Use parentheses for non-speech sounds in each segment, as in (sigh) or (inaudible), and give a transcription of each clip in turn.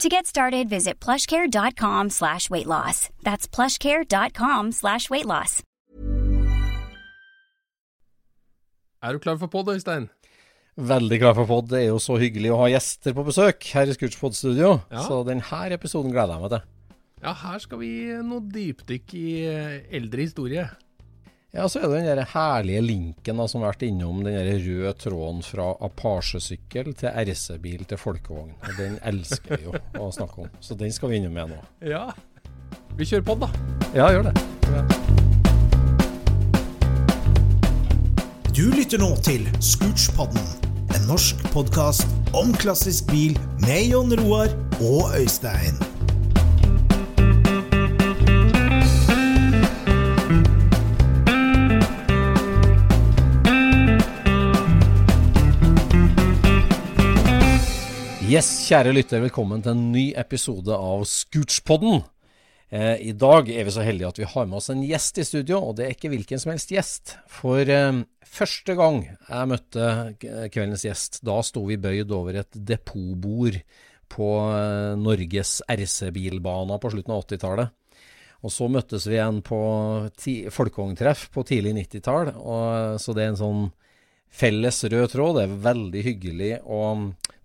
To get started, visit plushcare.com slash weight loss. That's plushcare.com slash weight loss. Er du klar for pod, Øystein? Veldig klar for pod. Det er jo så hyggelig å ha gjester på besøk her i Scootspod-studio. Ja. Så denne episoden gleder jeg meg til. Ja, her skal vi noe dypdykk i eldre historie. Ja, så er det den der herlige linken da, som har vært innom den der røde tråden fra Apache-sykkel til RC-bil til folkevogn. Og Den elsker vi jo å snakke om, så den skal vi innom med nå. Ja. Vi kjører pod, da. Ja, gjør det. Du lytter nå til Scootspodden, en norsk podkast om klassisk bil med Jon Roar og Øystein. Yes, kjære lytter, velkommen til en ny episode av Scootspodden. Eh, I dag er vi så heldige at vi har med oss en gjest i studio, og det er ikke hvilken som helst gjest. For eh, første gang jeg møtte kveldens gjest, da sto vi bøyd over et depotbord på eh, Norges RC-bilbana på slutten av 80-tallet. Og så møttes vi igjen på ti folkevogntreff på tidlig 90-tall, så det er en sånn felles rød tråd. Det er veldig hyggelig å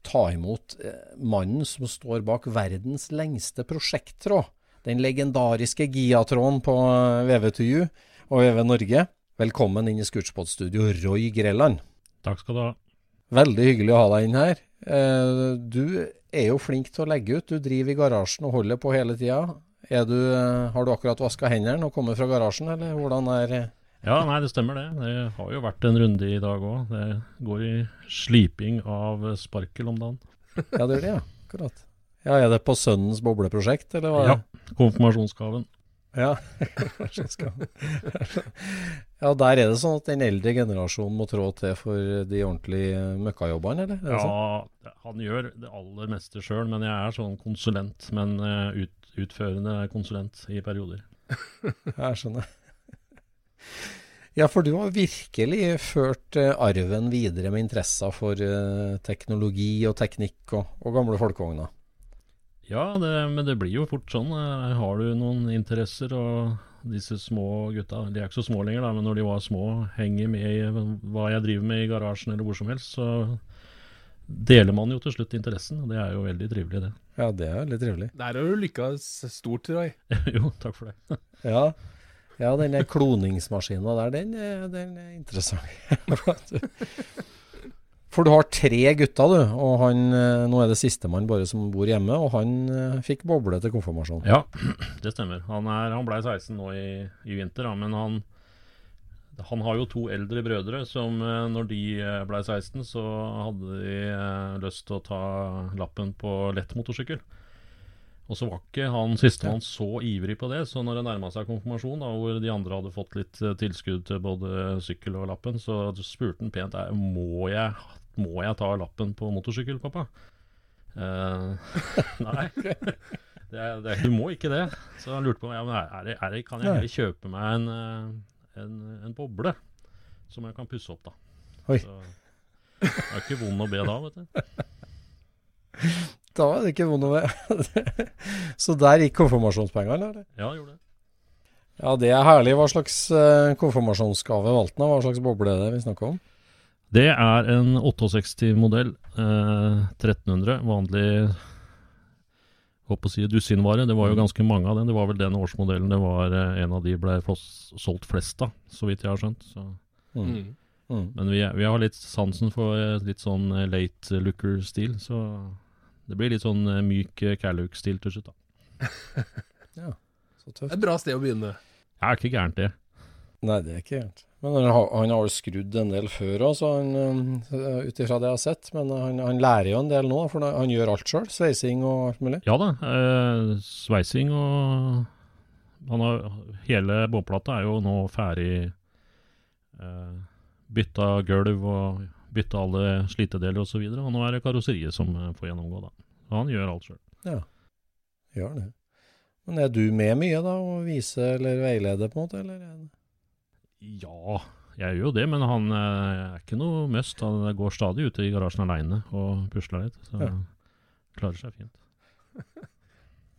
ta imot eh, mannen som står bak verdens lengste prosjekttråd. Den legendariske Gia-tråden på VVTU og VV Norge. Velkommen inn i Scootspot-studio, Roy Grelland. Takk skal du ha. Veldig hyggelig å ha deg inn her. Eh, Du er jo flink til å legge ut. Du driver i garasjen og holder på hele tida. Er du, eh, har du akkurat vaska hendene og kommet fra garasjen, eller hvordan er eh, Ja, nei, det stemmer det. Det har jo vært en runde i dag òg. Det går i sliping av sparkel om dagen. (laughs) Ja, det gjør det, ja. Akkurat. Ja, Er det på sønnens bobleprosjekt, eller hva? Ja. Konfirmasjonsgaven. Ja. (laughs) (laughs) Ja, der er det sånn at den eldre generasjonen må trå til for de ordentlige møkkajobbene, eller? Er sånn? Ja, han gjør det aller meste sjøl, men jeg er sånn konsulent. Men eh, ut, utførende konsulent i perioder. Jeg skjønner. Ja, for du har virkelig ført eh, arven videre med interesser for eh, teknologi og teknikk og, og gamle folkevogner. Ja, det, men det blir jo fort sånn. Eh, Har du noen interesser og disse små gutta, de er ikke så små lenger, da, men når de var små, henger med i hva jeg driver med i garasjen eller hvor som helst, så deler man jo til slutt interessen, og det er jo veldig trivelig, det. Ja, det er veldig trivelig. Der har du lykkes stort, Roy. (laughs) jo, takk for det. Ja, ja den der kloningsmaskina der, den, den er interessant. (laughs) For du har tre gutter, du. Og han, eh, nå er det sistemann bare som bor hjemme, og han eh, fikk boble til konfirmasjon. Ja, (clears throat) det stemmer. Han, er, han ble 16 nå i, i vinter, da, men han, han har jo to eldre brødre som eh, når de ble 16, så hadde de lyst til å ta lappen på lett motorsykkel. Og så var ikke han sistemann så ivrig på det, så når det nærma seg konfirmasjon, da, hvor de andre hadde fått litt eh, tilskudd til både sykkel og lappen, så spurte han pent må jeg, må jeg ta lappen på motorsykkel, pappa. Uh, (laughs) nei. Det det du må ikke det. Så han lurte på ja, men er det, er det, kan jeg heller kjøpe meg en, eh, en, en boble som jeg kan pusse opp, da. Oi. Så, det er ikke vond å be da, vet du. (laughs) Da var det ikke vondt å være. (laughs) Så der gikk konfirmasjonspengene, eller? Ja, gjorde det. Ja, det er herlig. Hva slags eh, konfirmasjonsgave valgte han? Hva slags boble er det vi snakker om? Det er en 68-modell. Eh, 1300. Vanlig håper å si dusinvare. Det var jo ganske mange av den. Det var vel den årsmodellen det var en av de ble solgt flest av, så vidt jeg har skjønt. Så. Mm. Mm. Men vi, vi har litt sansen for litt sånn late looker-stil, så det blir litt sånn eh, myk eh, Calluck-stil til slutt, da. (laughs) Så Det tøft. er et bra sted å begynne. Det er ikke gærent, det. Nei, det er ikke gærent. Men han har, han har jo skrudd en del før òg, ut ifra det jeg har sett. Men han, han lærer jo en del nå, for han gjør alt sjøl. Sveising og alt mulig. Ja da. Eh, sveising og han har, Hele båtplata er jo nå ferdig eh, bytta gulv og bytta alle slitedeler osv. Og, så og nå er det karosseriet som eh, får gjennomgå, da. Han gjør alt sjøl. Ja, gjør det. Men er du med mye, da, Å vise eller veilede, på en måte? Eller? er Ja, jeg gjør jo det, men han eh, er ikke noe must. Han går stadig ute i garasjen aleine og pusler litt. Så Ja. klarer seg fint.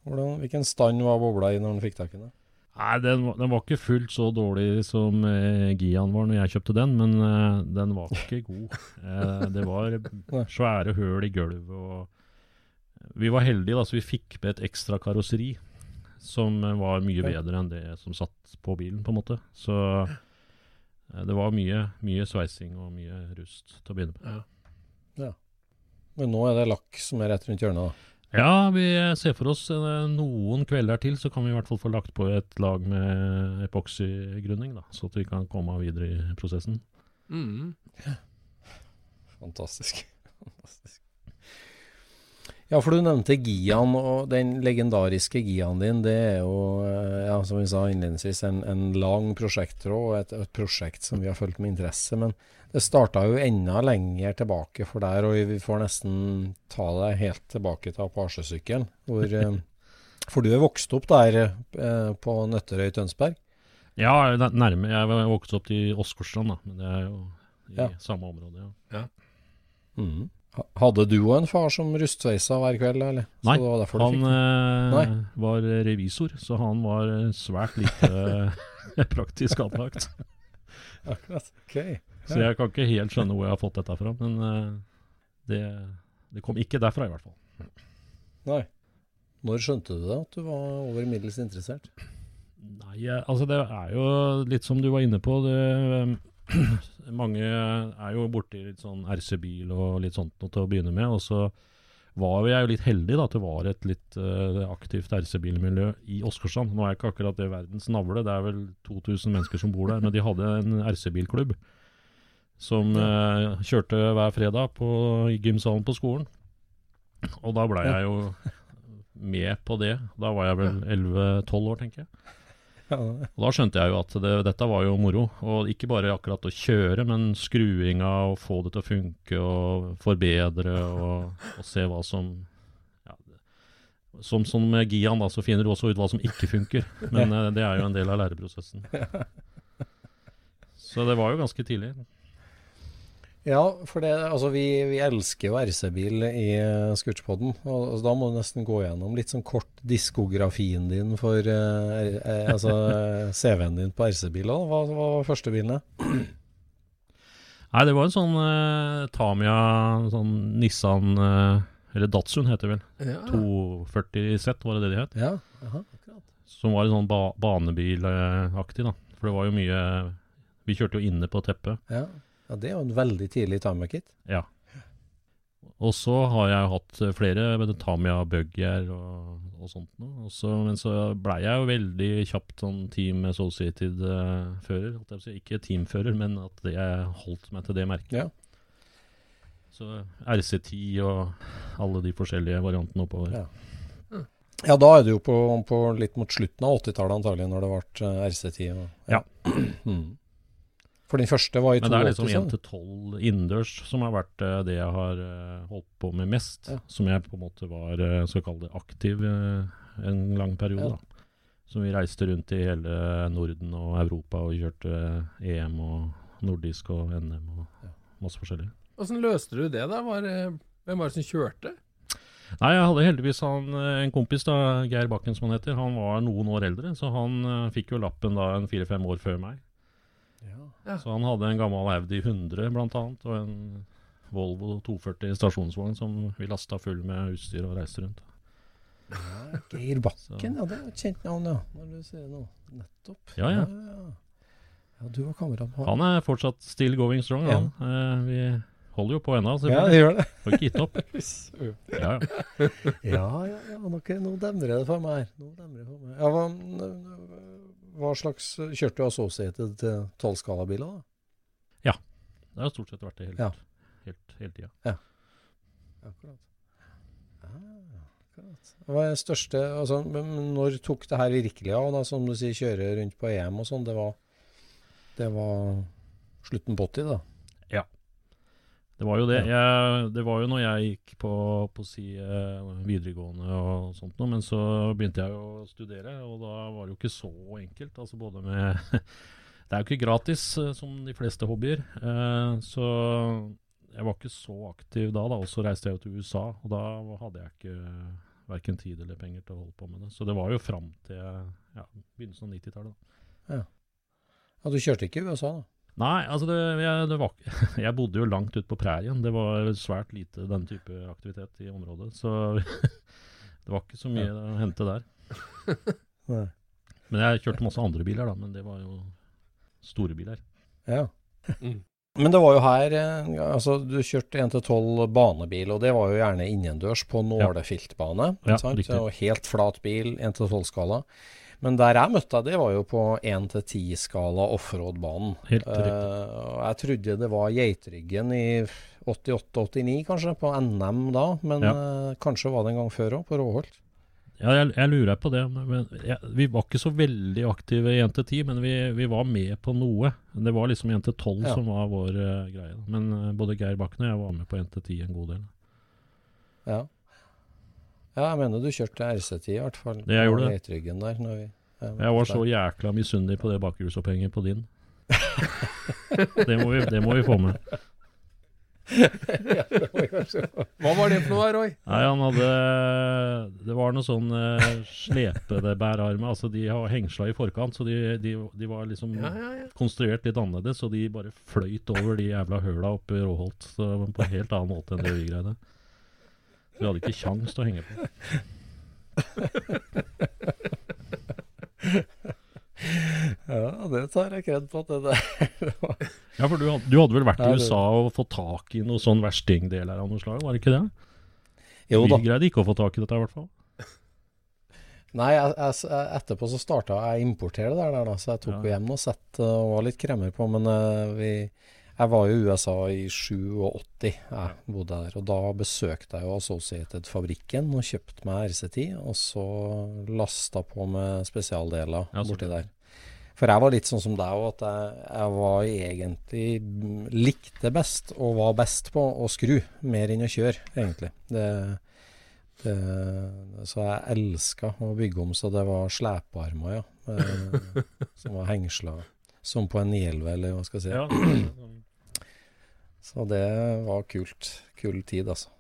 Hvordan, hvilken stand var bobla i når han fikk tak i den? Nei, den, var- den var ikke fullt så dårlig som eh, Gian var når jeg kjøpte den, men eh, den var ikke god. Eh, det var svære høl i gulvet og Vi var heldige, da, så vi fikk med et ekstra karosseri som eh, var mye bedre enn det som satt på bilen, på en måte. Så eh, det var mye, mye sveising og mye rust til å begynne med. Men nå er det lakk som er rett rundt hjørnet, da. Ja, vi ser for oss eh, noen kvelder til, så kan vi i hvert fall få lagt på et lag med epoksygrunning, da, så at vi kan komme videre i prosessen. Mm. Fantastisk. Fantastisk. Ja, for du nevnte Gian, og den legendariske Gian din, det er jo, eh, ja, som vi sa innledningsvis, en, en lang prosjekttråd og et, et prosjekt som vi har fulgt med interesse. Men det starta jo enda lenger tilbake for der, og vi får nesten ta deg helt tilbake til Apache-sykkelen. hvor, (laughs) eh, For du er vokst opp der eh, på Nøtterøy, Tønsberg? Ja, nærme. Jeg vokste vokst opp i Åsgårdstrand, da, men det er jo i Ja. samme område, ja. ja. Mm. Hadde du òg en far som rustsveisa hver kveld, eller? Så Nei, det var Han eh, Nei. var revisor, så han var eh, svært lite (laughs) praktisk anlagt. Akkurat. Ok. Så jeg kan ikke helt skjønne hvor jeg har fått dette fra, men eh, det, det kom ikke derfra, i hvert fall. Nei. Når skjønte du det, at du var over middels interessert? Nei, altså det er jo litt som du var inne på. Det, (clears throat) mange er jo borti litt sånn RC-bil og litt sånt noe til å begynne med. Og så var jeg jo litt heldig da, at det var et litt uh, aktivt RC-bilmiljø i Åsgårdstrand. Nå er ikke akkurat det verdens navle, det er vel 2000 mennesker som bor der. Men de hadde en RC-bilklubb som eh, kjørte hver fredag på, gymsalen på skolen. Og da blei jeg jo med på det. Da var jeg vel 11-12 år, tenker jeg. Og Da skjønte jeg jo at det, dette var jo moro. Og ikke bare akkurat å kjøre, men skruinga og få det til å funke og forbedre og, og se hva som ja, Som, som med Gian, da, så finner du også ut hva som ikke funker. Men uh, det er jo en del av læreprosessen. (laughs) Så det var jo ganske tidlig. Ja for det, altså, vi, vi elsker jo RC-bil i uh, Scootspodden. Og, da må du nesten gå gjennom litt sånn kort diskografien din for eh, eh, altså, eh, CV-en din på RC-bil. Hva, hva var første bilen? Nei, det var en sånn eh, Tamia, sånn Nissan eh, Eller Datsun heter det vel. Ja. 240 Z, var det det de het? Ja, aha, akkurat. Som var en sånn ba banebilaktig, da. For det var jo mye Vi kjørte jo inne på teppet. Ja. Ja, det er jo en veldig tidlig Tamiya-kit. Ja. Og så har jeg hatt flere med Tamiya, Bugger og, og sånt noe. Også, men så blei jeg jo veldig kjapt sånn Team Associated-fører. si. Ikke teamfører, men at jeg holdt meg til det merket. Ja. Så RC10 og alle de forskjellige variantene oppover. Ja. Ja, da er du jo på, på litt mot slutten av 80-tallet antagelig, når det ble eh, RC10. Og, Ja. (clears throat) Mm. For den første var i Men det er liksom 82, 1 til 12 innendørs som har vært eh, det jeg har eh, holdt på med mest. Ja. Som jeg på en måte var uh, skal kalle det aktiv eh, en lang periode. Ja. da. Så vi reiste rundt i hele Norden og Europa og kjørte eh, EM og nordisk og NM og masse forskjellig. Åssen løste du det, da? Var, hvem var det som kjørte? Nei, jeg hadde heldigvis han, eh, en kompis, da, Geir Bakken som han heter. Han var noen år eldre, så han eh, fikk jo lappen da en fire-fem år før meg. Ja. Så han hadde en gammel Audi 100 blant annet, og en Volvo 240 stasjonsvogn som vi lasta full med utstyr og reiste rundt. Ja, Geir Bakken, ja. Det er et kjent navn, ja. Når du sier det. Nettopp. Ja, ja. ja. Du var kamerat med Han er fortsatt still going strong. Ja. Han. Eh, vi holder jo på ennå, Ja, det gjør det. Får ikke gitt opp. (laughs) Ja, ja. Ja, ja, nå demrer det for meg her. Nå demrer det for meg. Ja, hva, hva slags Kjørte du Associated til tolvskalabiler, da? Ja. Det har stort sett vært det hele, Ja. helt, hele tida. Akkurat. Ah, akkurat. Hva er største altså, Når tok det her virkelig av, da, som du sier, kjøre rundt på EM og sånn? Det var, det var slutten på 80, da? Det var jo det. Jeg, det var jo når jeg gikk på, på si, eh, videregående og sånt noe, men så begynte jeg å studere, og da var det jo ikke så enkelt. Altså både med (laughs) Det er jo ikke gratis, eh, som de fleste hobbyer. Eh, så jeg var ikke så aktiv da, da. Og så reiste jeg jo til USA, og da hadde jeg ikke verken tid eller penger til å holde på med det. Så det var jo fram til ja, begynnelsen av 90-tallet. da. Ja, Du kjørte ikke i USA, da? Nei, altså det, jeg, det var, (laughs) jeg bodde jo langt ute på prærien. Det var svært lite den type aktivitet i området. Så (laughs) det var ikke så mye å hente der. (laughs) Men jeg kjørte masse andre biler, da. Men det var jo store biler. Ja. Mm. Men det var jo her eh, altså Du kjørte 1-12 banebil, og det var jo gjerne innendørs på nålefiltbane. Ja, ja sant? Og helt flat bil, 1-12-skala. Men der jeg møtte deg, det var jo på 1-10-skala offroad-banen. Helt riktig. Eh, jeg trodde det var Geitryggen i 88-89, kanskje, på NM da. Men Ja. uh, kanskje var det en gang før òg, på Råholt. Ja, jeg, jeg lurer på det. Men, jeg, vi var ikke så veldig aktive i 1 10, men vi, vi var med på noe. Det var liksom 1 12 Ja. som var vår uh, greie. Men både Geir Bakken og jeg var med på 1 10 en god del. Ja. Ja, jeg mener du kjørte RC10 i hvert fall. Det jeg gjorde det. Der. Når vi, ja, Jeg var så jækla misunnelig på det bakhjulsopphenget på din. (laughs) det, må vi, det må vi få med. (laughs) ja, Hva var det for noe, Roy? Nei, han hadde Det var noe sånn uh, slepede bærarmer. Altså, de har hengsla i forkant, så de, de, de var liksom Ja, ja, ja. konstruert litt annerledes. Så de bare fløyt over de jævla høla oppe i Råholt så på en helt annen måte enn det vi greide. Vi hadde ikke kjangs til å henge på. (laughs) Ja, det tar jeg kred på at det der (laughs) Ja, for du, had- du hadde vel vært i det- USA og fått tak i noe sånn verstingdeler av noe slag, var det ikke det? Jo da. Vi greide ikke å få tak i dette, i hvert fall. Nei, jeg, jeg, etterpå så starta jeg å importere det der, da, så jeg tok Ja. jo hjem og sett uh, og var litt kremmer på. Men uh, vi, jeg var jo i USA i 87, jeg bodde der. Og da besøkte jeg jo Associated-fabrikken og kjøpte meg RC10. Og så lasta på med spesialdeler Ja, borti der. For jeg var litt sånn som deg òg, at jeg, jeg var egentlig likte best og var best på å skru, mer enn å kjøre, egentlig. Det, det, så jeg elska å bygge om så det var slepearmer, ja. Eh, som var hengsla som på en 911, eller hva skal jeg si. Ja, Så det var kult. Kul tid, altså.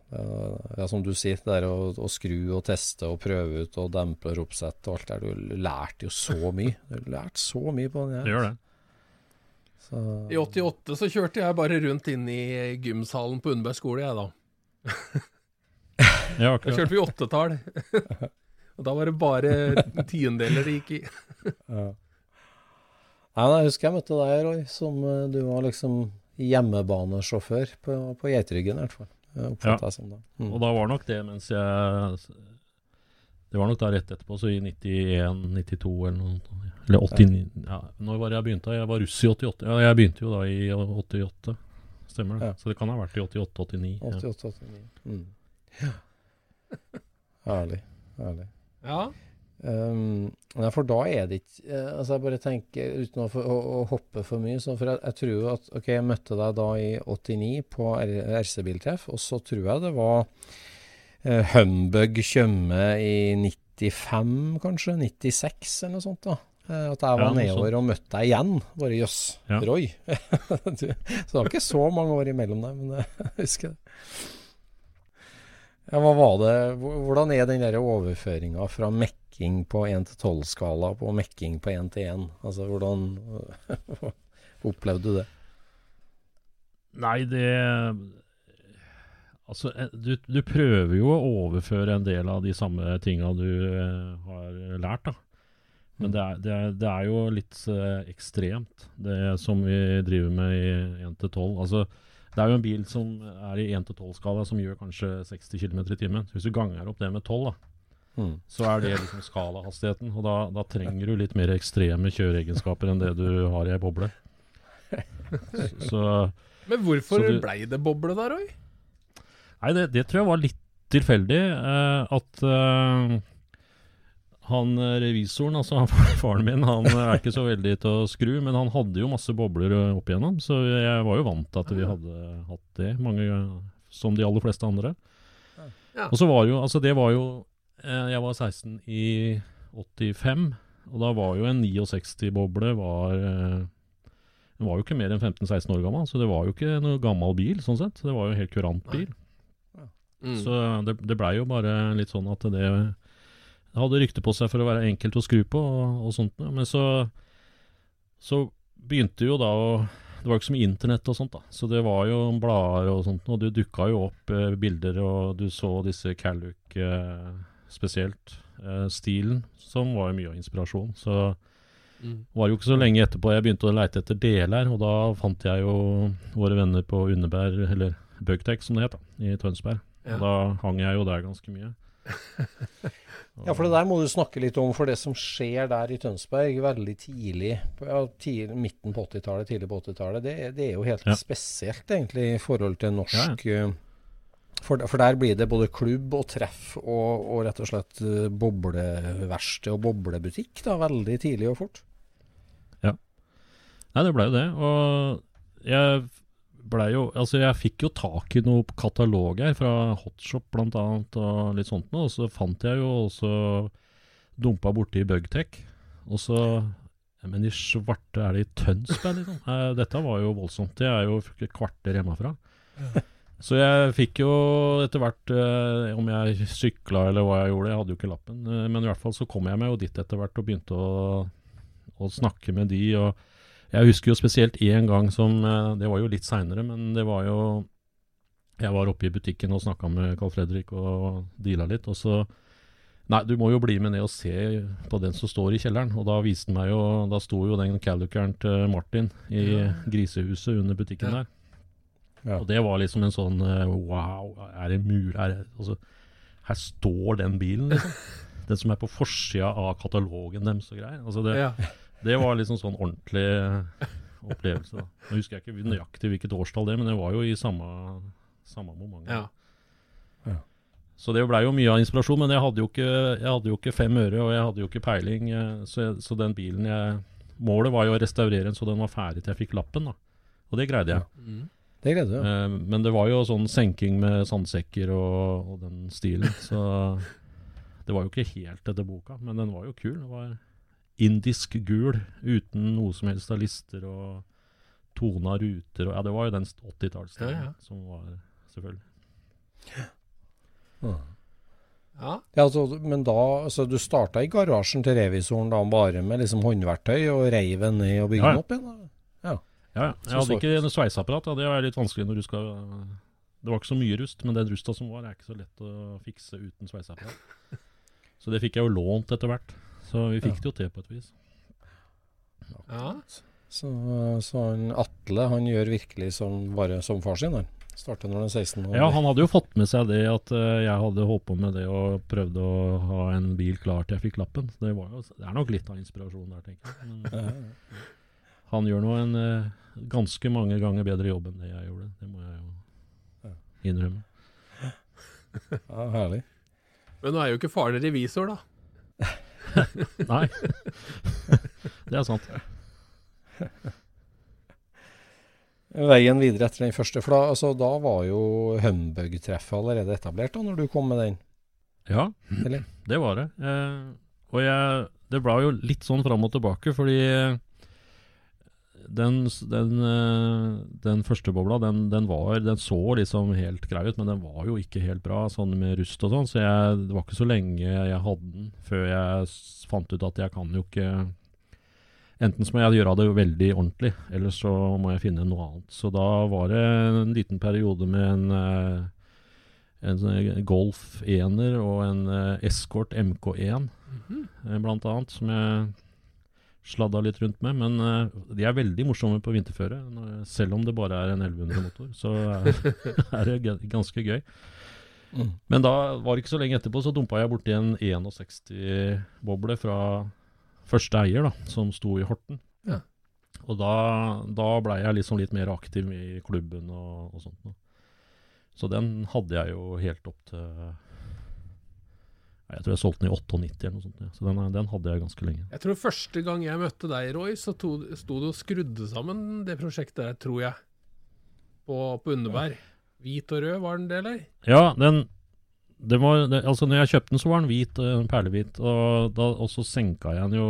Ja, som du sier, det der å, å skru og teste og prøve ut og dempe og oppsett og alt der. Du lærte jo så mye. Du lærte så mye på den det her. gjør det. Så, I 88 så kjørte jeg bare rundt inn i gymsalen på Undberg skole, jeg da. (laughs) Ja, Da kjørte vi åttetall. (laughs) Og da var det bare tiendeler det gikk i. ja. Nei, men jeg husker jeg møtte deg, Roy, som eh, du var liksom hjemmebanesjåfør på, på Geitryggen, i hvert fall. Ja. som det. Mm. Og da var nok det mens jeg Det var nok da rett etterpå, så i 91-92 eller noe. Eller 89 ja, Når var det jeg begynte? Jeg var russ i 88. Ja, jeg begynte jo da i 88. Stemmer det. Ja. Så det kan ha vært i 88-89. 88-89. Mm. Herlig. Herlig. Ja. Um, for da er det ikke eh, Altså, jeg bare tenker, uten å, å, å hoppe for mye, så for jeg, jeg tror at OK, jeg møtte deg da i 89 på RC-biltreff, og så tror jeg det var uh, Humbug Tjøme i 95, kanskje? 96, eller noe sånt, da. Eh, at jeg var Ja, nedover og møtte deg igjen. Bare jøss, Ja. Roy. (laughs) så det var ikke så mange år imellom der, men jeg (laughs) husker det. Ja, hva var det Hvordan er den overføringa fra mekking på 1 til 12-skala på mekking på 1 til 1? Altså, hvordan (laughs) opplevde du det? Nei, det Altså, eh, du, du prøver jo å overføre en del av de samme tinga du eh, har lært, da. Men det er, det er, det er jo litt eh, ekstremt, det som vi driver med i 1 til 12. Altså, det er jo en bil som er i 1-12-skala, som gjør kanskje 60 km i timen. Så hvis du ganger opp det med 12, da, Mm. så er det liksom skalahastigheten. Og da, da trenger du litt mer ekstreme kjøreegenskaper enn det du har i ei boble. Så, (laughs) så Men hvorfor blei det boble der, Roy? Nei, det, det tror jeg var litt tilfeldig. eh, at eh, han eh, revisoren, altså (laughs) faren min, han er ikke så veldig til å skru, men han hadde jo masse bobler eh, opp igjennom, så jeg var jo vant til at vi hadde hatt det, mange, som de aller fleste andre. Og så var jo, altså det var jo eh, Jeg var 16 i 85, og da var jo en 69-boble var eh, Den var jo ikke mer enn 15-16 år gammel, så det var jo ikke noe gammel bil, sånn sett. Det var jo en helt kurant bil. Mm. Så det, det blei jo bare litt sånn at det, det hadde rykte på seg for å være enkelt å skru på og, og sånt. ja. Men så, så begynte jo da å Det var jo ikke så mye internett og sånt, da. Så det var jo blader og sånt, og det dukka jo opp eh, bilder, og du så disse Calluc eh, spesielt. Eh, stilen, som var jo mye av inspirasjon. Så Mm. var det jo ikke så lenge etterpå jeg begynte å leite etter deler, og da fant jeg jo våre venner på Underberg, eller Bugtech som det het, da, i Tønsberg. Ja. Og da hang jeg jo der ganske mye. (laughs) Ja, for det der må du snakke litt om, for det som skjer der i Tønsberg veldig tidlig, ja, tidlig midten på 80-tallet, tidlig på 80-tallet, det, det er jo helt Ja. spesielt egentlig i forhold til norsk Ja, eh, For, for der blir det både klubb og treff og, og rett og slett eh, bobleverksted og boblebutikk da, veldig tidlig og fort. Ja. Nei, det blei jo det. Og jeg blei jo Altså, jeg fikk jo tak i noe katalog her fra Hotshop blant annet, og litt sånt noe. Og så fant jeg jo også dumpa borti Bugtech. Og så ja, Men i svarte er det i Tønsberg, liksom? (laughs) Eh, dette var jo voldsomt. Det er jo et kvarter hjemmefra. (laughs) Så jeg fikk jo etter hvert eh, Om jeg sykla eller hva jeg gjorde, jeg hadde jo ikke lappen. Eh, men i hvert fall så kom jeg meg jo dit etter hvert og begynte å, å snakke med de. og jeg husker jo spesielt én gang som eh, Det var jo litt seinere, men det var jo Jeg var oppe i butikken og snakka med Carl Fredrik og deala litt, og så Nei, du må jo bli med ned og se på den som står i kjelleren. Og da viste den meg jo Da sto jo den Calicaren til Martin i grisehuset under butikken Ja. der. Ja. Og det var liksom en sånn eh, Wow, er det mulig? Er det, altså, her står den bilen, liksom. (laughs) Den som er på forsida av katalogen deres og greier. Altså det, Ja. Det var liksom sånn ordentlig opplevelse. Da. Nå husker jeg ikke nøyaktig hvilket årstall det, men det var jo i samme, samme moment. Ja. Så det blei jo mye av inspirasjon, men jeg hadde, jo ikke, jeg hadde jo ikke fem øre, og jeg hadde jo ikke peiling. eh, Så, jeg, så den bilen jeg Målet var jo å restaurere den så den var ferdig til jeg fikk lappen, da. Og det greide jeg. Mm. Det greide du, ja. Eh, men det var jo sånn senking med sandsekker og, og den stilen, så (laughs) det var jo ikke helt etter boka, men den var jo kul. Det var indisk gul uten noe som helst av lister og tona ruter og Ja, det var jo den 80-tallsstilen Ja, ja. som var selvfølgelig. Ja. ja. Ja, altså, men da, altså du starta i garasjen til revisoren da bare med liksom håndverktøy og reiv den ned og bygde Ja, ja. den opp igjen? da? Ja, ja. Jeg hadde ikke en sveiseapparat. Ja. Det er litt vanskelig når du skal Det var ikke så mye rust, men den rusta som var, er ikke så lett å fikse uten sveiseapparat. Så det fikk jeg jo lånt etter hvert. Så vi fikk Ja. det jo til på et vis. ja. Så, så han Atle han gjør virkelig som, bare som far sin. Han. Starter når han er 16 år. Ja, han hadde jo fått med seg det at uh, jeg hadde holdt på med det og prøvde å ha en bil klar til jeg fikk lappen. Så det, var jo, det er nok litt av inspirasjon der, tenker jeg. Men han gjør nå en uh, ganske mange ganger bedre jobb enn det jeg gjorde. Det må jeg jo innrømme. ja, herlig. Men nå er jo ikke faren revisor, da. (laughs) Nei. det er sant. (laughs) Veien videre etter den første, for da, altså, da var jo Humbug-treffet allerede etablert da når du kom med den? Ja, Eller? det var det. Eh, og jeg, det ble jo litt sånn fram og tilbake, fordi den, den, eh, den første bobla, den, den, var, den så liksom helt grei ut, men den var jo ikke helt bra, sånn med rust og sånn. Så jeg, det var ikke så lenge jeg hadde den før jeg fant ut at jeg kan jo ikke Enten så må jeg gjøre det veldig ordentlig, eller så må jeg finne noe annet. Så da var det en liten periode med en eh, en sånn Golf 1-er og en eh, Escort MK1, eh, blant annet, som jeg sladda litt rundt med. Men uh, de er veldig morsomme på vinterføre. Selv om det bare er en 1100-motor, så er, (laughs) det ganske gøy. Mm. Men da var det ikke så lenge etterpå, så dumpa jeg borti en 61-boble fra første eier, da, som sto i Horten. Ja. Og da, da blei jeg liksom litt mer aktiv i klubben og, og sånt. Da. Så den hadde jeg jo helt opp til Jeg tror jeg solgte den i 98 eller noe sånt. Ja. Så den, den hadde jeg ganske lenge. Jeg tror første gang jeg møtte deg, Roy, så to, sto du og skrudde sammen det prosjektet der, tror jeg. På, på Underberg. Hvit og rød, var den det, eller? Ja, den det var, det, altså når jeg kjøpte den, så var den hvit, eh, perlehvit. Og, da, og så senka jeg den jo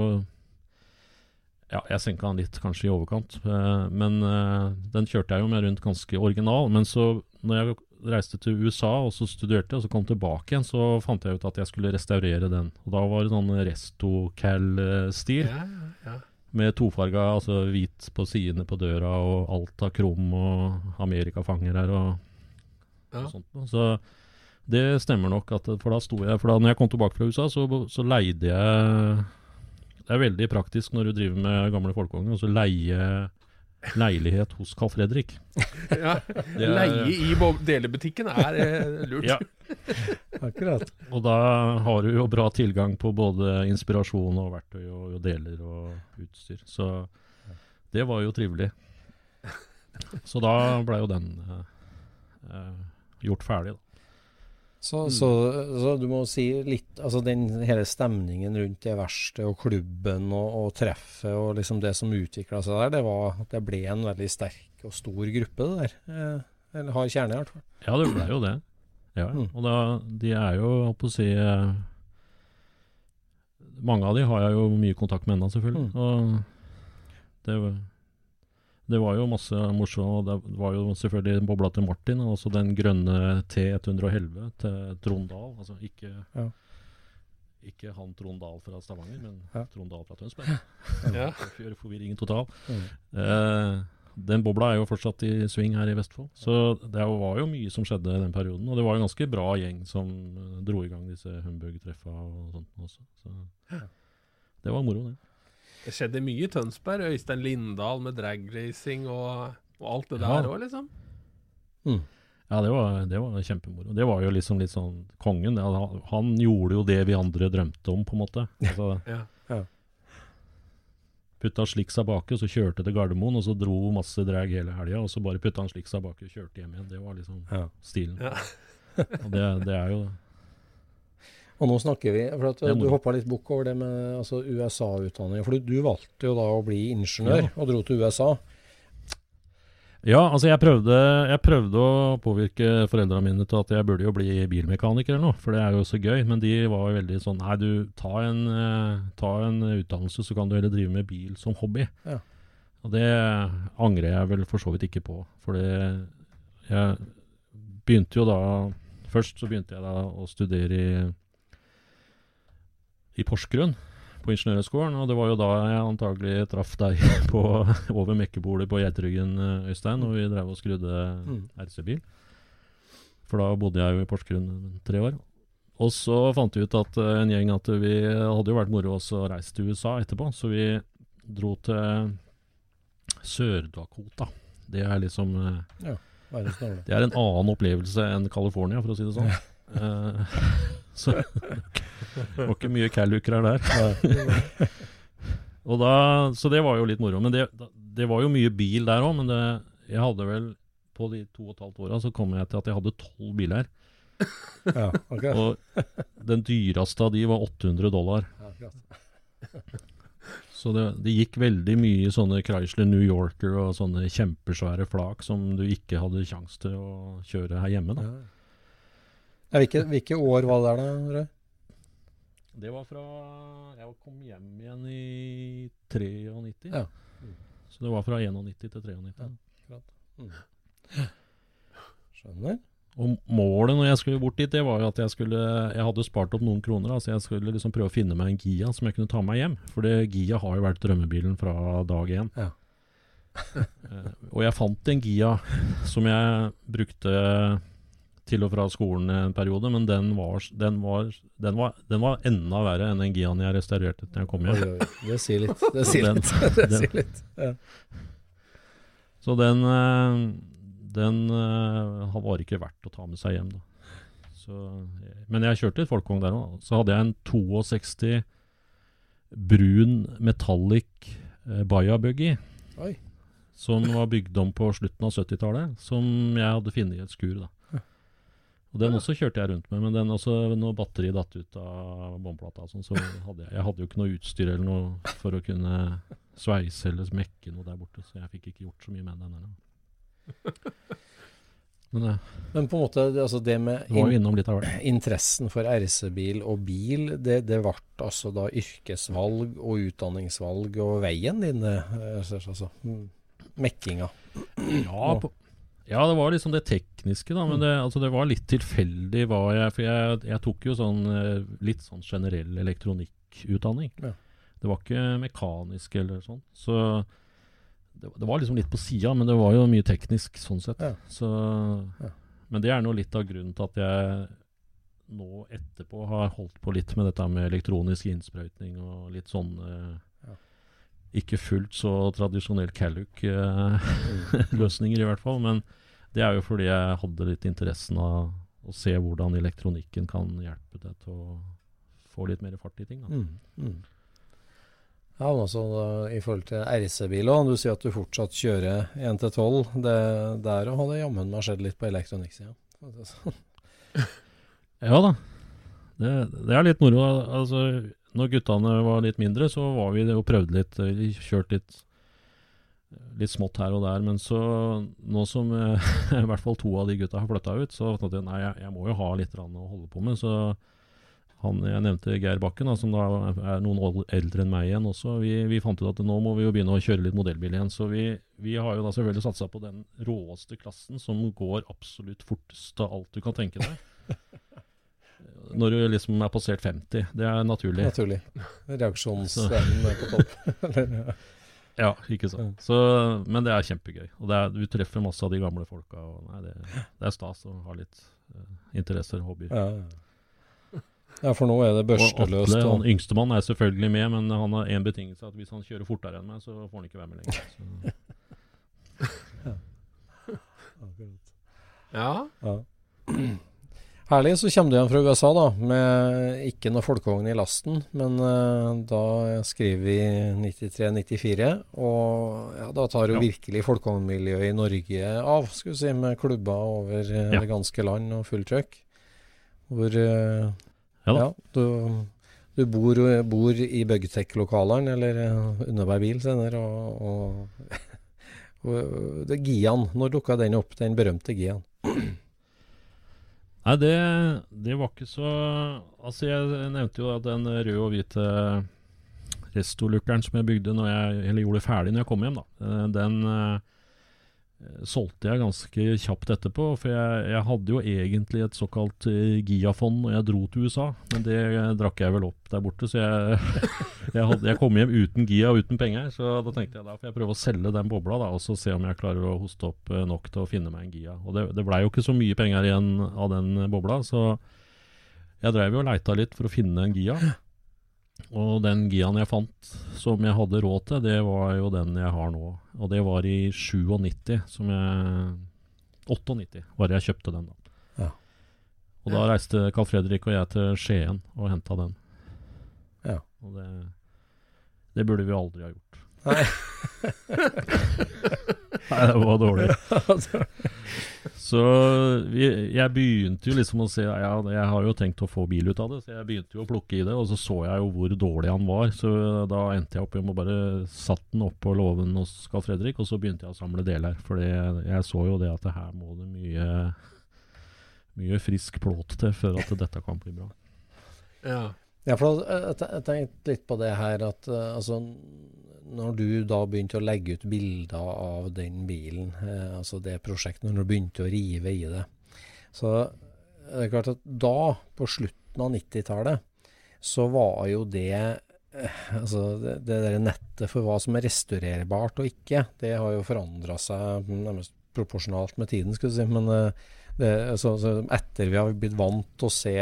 Ja, jeg senka den litt, kanskje i overkant. eh, men eh, den kjørte jeg jo med rundt ganske original. Men så, når jeg reiste til USA og så studerte, og så kom tilbake igjen, så fant jeg ut at jeg skulle restaurere den. Og da var det sånn resto-cal-stil. Ja, ja, ja. Med tofarga, altså hvit på sidene på døra, og alt av krom og amerikafanger her og, Ja. og sånt. Så det stemmer nok, at, for da sto jeg For da når jeg kom tilbake fra USA, så, så leide jeg Det er veldig praktisk når du driver med gamle folkevogner, og så leie leilighet hos Carl Fredrik. (laughs) ja. Er- Leie i delebutikken er eh, lurt. Ja. (laughs) Akkurat. Og da har du jo bra tilgang på både inspirasjon og verktøy og, og deler og utstyr. Så det var jo trivelig. (laughs) Så da blei jo den eh, eh, gjort ferdig, da. Så, så, så du må si litt Altså den hele stemningen rundt det verste og klubben og, og treffet og liksom det som utvikla seg der, det var at det ble en veldig sterk og stor gruppe, det der. Eh, eller har kjerne, i hvert fall. Ja, det ble jo det. Ja, Mm. Og da, de er jo, holdt på å si eh, Mange av de har jeg jo mye kontakt med ennå, selvfølgelig. Mm. Og det, det var jo masse morsomt. Det var jo selvfølgelig bobla til Martin, og også den grønne T111 til Trond Dahl. Altså ikke, Ja. ikke han Trond Dahl fra Stavanger, men Ja. Trond Dahl fra Tønsberg. (laughs) Ja. Gjøre forvirringen total. Mm. Eh, den bobla er jo fortsatt i sving her i Vestfold. Så det var jo mye som skjedde i den perioden. Og det var en ganske bra gjeng som eh, dro i gang disse Humbug-treffa og sånt også. Så det var moro, det. Det skjedde mye i Tønsberg. Øystein Lindahl med dragracing og, og alt det der òg, liksom. Mm. Ja, det var, det var kjempemoro. Det var jo liksom litt sånn kongen. Ja, Han, han gjorde jo det vi andre drømte om, på en måte. (laughs) Altså, Ja. Putta sliksa baki, så kjørte til Gardermoen, og så dro masse drag hele helga. Og så bare putta han sliksa baki og kjørte hjem igjen. Det var liksom Ja. stilen. Ja. Og det, det er jo Og nå snakker vi for at Du hoppa litt bukk over det med altså, USA-utdanning. For du, du valgte jo da å bli ingeniør, Ja. og dro til USA. Ja, altså jeg prøvde, jeg prøvde å påvirke foreldrene mine til at jeg burde jo bli bilmekaniker eller noe, for det er jo så gøy. Men de var jo veldig sånn Nei, du, ta en, eh, ta en utdannelse, så kan du heller drive med bil som hobby. Ja. Og det angrer jeg vel for så vidt ikke på. For det Jeg begynte jo da Først så begynte jeg da å studere i, i Porsgrunn. På Ingeniørhøgskolen, og det var jo da jeg antagelig traff deg (laughs) på, over mekkebordet på Geitryggen, eh, Øystein, og vi drev og skrudde Mm. RC-bil. For da bodde jeg jo i Porsgrunn tre år. Og så fant vi ut at eh, en gjeng at vi hadde jo vært moro å reise til USA etterpå, så vi dro til Sør-Dakota. Det er liksom ja, det. Det er en annen opplevelse enn California, for å si det sånn. Eh, (laughs) så (laughs) det var ikke mye calluker her der. Da, så det var jo litt moro. Men det, det var jo mye bil der òg. Men det, jeg hadde vel på de to og et halvt åra så kom jeg til at jeg hadde tolv biler. Ja, okay. Og den dyreste av de var 800 dollar. Så det, det gikk veldig mye i sånne Chrysler New Yorker og sånne kjempesvære flak som du ikke hadde kjangs til å kjøre her hjemme. da. Ja, hvilke, hvilke år var det der, da? Det var fra Jeg kom hjem igjen i 93. Ja. Så det var fra 91 til 93. Skjønner. Og målet når jeg skulle bort dit, det var jo at jeg skulle Jeg hadde spart opp noen kroner, altså så jeg skulle liksom prøve å finne meg en Gia som jeg kunne ta meg hjem. For det, Gia har jo vært drømmebilen fra dag én. Ja. Eh, og jeg fant en Gia som jeg brukte til og fra skolen en periode, men den var, den var, den var, den var enda verre enn den Giaen jeg restaurerte da jeg kom hjem. oi, det sier litt. (laughs) Det sier litt. (laughs) Det sier litt. Ja. Så den, eh, den eh, var ikke verdt å ta med seg hjem, da. Så, men jeg kjørte litt folkevogn der òg. Så hadde jeg en 62 brun metallic eh, Baja-buggy. Som var bygd om på slutten av 70-tallet. Som jeg hadde funnet i et skur. da Og Den også kjørte jeg rundt med, men den også, når batteriet datt ut av båndplata, sånn, så hadde jeg, jeg hadde jo ikke noe utstyr eller noe for å kunne sveise eller mekke noe der borte, så jeg fikk ikke gjort så mye med den. Eller. (laughs) Men ja. Men på en måte, det- altså det med in interessen for RC-bil og bil, det, det ble altså da yrkesvalg og utdanningsvalg og veien din, eh, altså, mm, mekkinga. Ja, på, ja, det var liksom det tekniske, da. Men det, altså, det var litt tilfeldig hva jeg For jeg, jeg tok jo sånn eh, litt sånn generell elektronikkutdanning. Ja. Det var ikke mekanisk eller sånn. Så det, det var liksom litt på sida, men det var jo mye teknisk sånn sett. Ja. Så, Ja. Men det er nå litt av grunnen til at jeg nå etterpå har holdt på litt med dette med elektronisk innsprøytning og litt sånn eh, Ja. Ikke fullt så tradisjonell Calluc-løsninger, (laughs) i hvert fall. Men det er jo fordi jeg hadde litt interessen av å se hvordan elektronikken kan hjelpe deg til å få litt mer fart i ting. Da. Mm, mm. Ja, men også da, I forhold til RC-biler, du sier at du fortsatt kjører 1-12. det- Der har det jammen meg skjedd litt på elektronikksida. (laughs) Ja da. Det, det er litt moro. Altså, når guttene var litt mindre, så var vi og prøvde litt. Vi kjørte litt, litt smått her og der. Men så, nå som eh, (laughs) i hvert fall to av de gutta har flytta ut, så tenkte jeg nei, jeg, jeg må jo ha litt å holde på med. Så han jeg nevnte, Geir Bakken, da, som da er noen år eldre enn meg igjen også, vi, vi fant ut at nå må vi jo begynne å kjøre litt modellbil igjen. Så vi, vi har jo da selvfølgelig satsa på den råeste klassen som går absolutt fortest av alt du kan tenke deg. (laughs) Når du liksom er passert 50. Det er naturlig. Naturlig. (laughs) Reaksjonsevnen er på topp. Ja, ikke sant. Så, men det er kjempegøy. Og det er, du treffer masse av de gamle folka. Og nei, det, det er stas å ha litt uh, interesser og hobbyer. ja, ja. for nå er det Og børsteløst. Atle, Og, han yngstemann, er selvfølgelig med, men han har én betingelse. At hvis han kjører fortere enn meg, så får han ikke være med lenger. (laughs) Så. Ja. ja. (clears throat) Herlig. Så kommer du igjen fra USA, da, med ikke noe folkevogn i lasten. Men uh, da skriver vi 93-94, og ja, da tar jo Ja. virkelig folkevognmiljøet i Norge av, skal vi si, med klubber over eh, Ja. det ganske land og full trøkk. Hvor uh, Ja ja, du, du bor, bor i Bugtech-lokalene, eller uh, Unneberg bil senere, og, og, (laughs) og det Gian, når dukka den opp, den berømte Gian? (clears throat) Nei, det, det var ikke så Altså, jeg nevnte jo at den røde og hvite restolukkeren som jeg bygde når jeg Eller gjorde ferdig når jeg kom hjem, da. eh, Den uh, solgte jeg ganske kjapt etterpå. For jeg, jeg hadde jo egentlig et såkalt eh, Gia-fond når jeg dro til USA, men det drakk jeg vel opp der borte. Så jeg, (laughs) jeg, hadde, jeg kom hjem uten Gia og uten penger. Så da tenkte jeg da får jeg prøve å selge den bobla, da, og så se om jeg klarer å hoste opp eh, nok til å finne meg en Gia. Og det, det blei jo ikke så mye penger igjen av den bobla, så jeg drev jo og leita litt for å finne en Gia. Og den Giaen jeg fant som jeg hadde råd til, det var jo den jeg har nå. Og det var i 97 som jeg 98 var det jeg kjøpte den, da. Ja. Og da reiste Carl Fredrik og jeg til Skien og henta den. Ja. Og det, det burde vi aldri ha gjort. Nei. (laughs) Nei, (laughs) det var dårlig. Så vi, jeg begynte jo liksom å se ja, Jeg har jo tenkt å få bil ut av det, så jeg begynte jo å plukke i det. Og så så jeg jo hvor dårlig han var, så da endte jeg opp med å bare satt den opp på låven hos Carl Fredrik, og så begynte jeg å samle deler. For jeg så jo det at det her må det mye, mye frisk plåt til før at dette kan bli bra. Ja. Ja, for jeg, jeg tenkte litt på det her at uh, altså, når du da begynte å legge ut bilder av den bilen, eh, altså det prosjektet, når du begynte å rive i det, så det er klart at da, på slutten av 90-tallet, så var jo det eh, Altså det, det der nettet for hva som er restaurerbart og ikke, det har jo forandra seg nærmest proporsjonalt med tiden, skal du si. Men eh, det, altså, etter vi har blitt vant til å se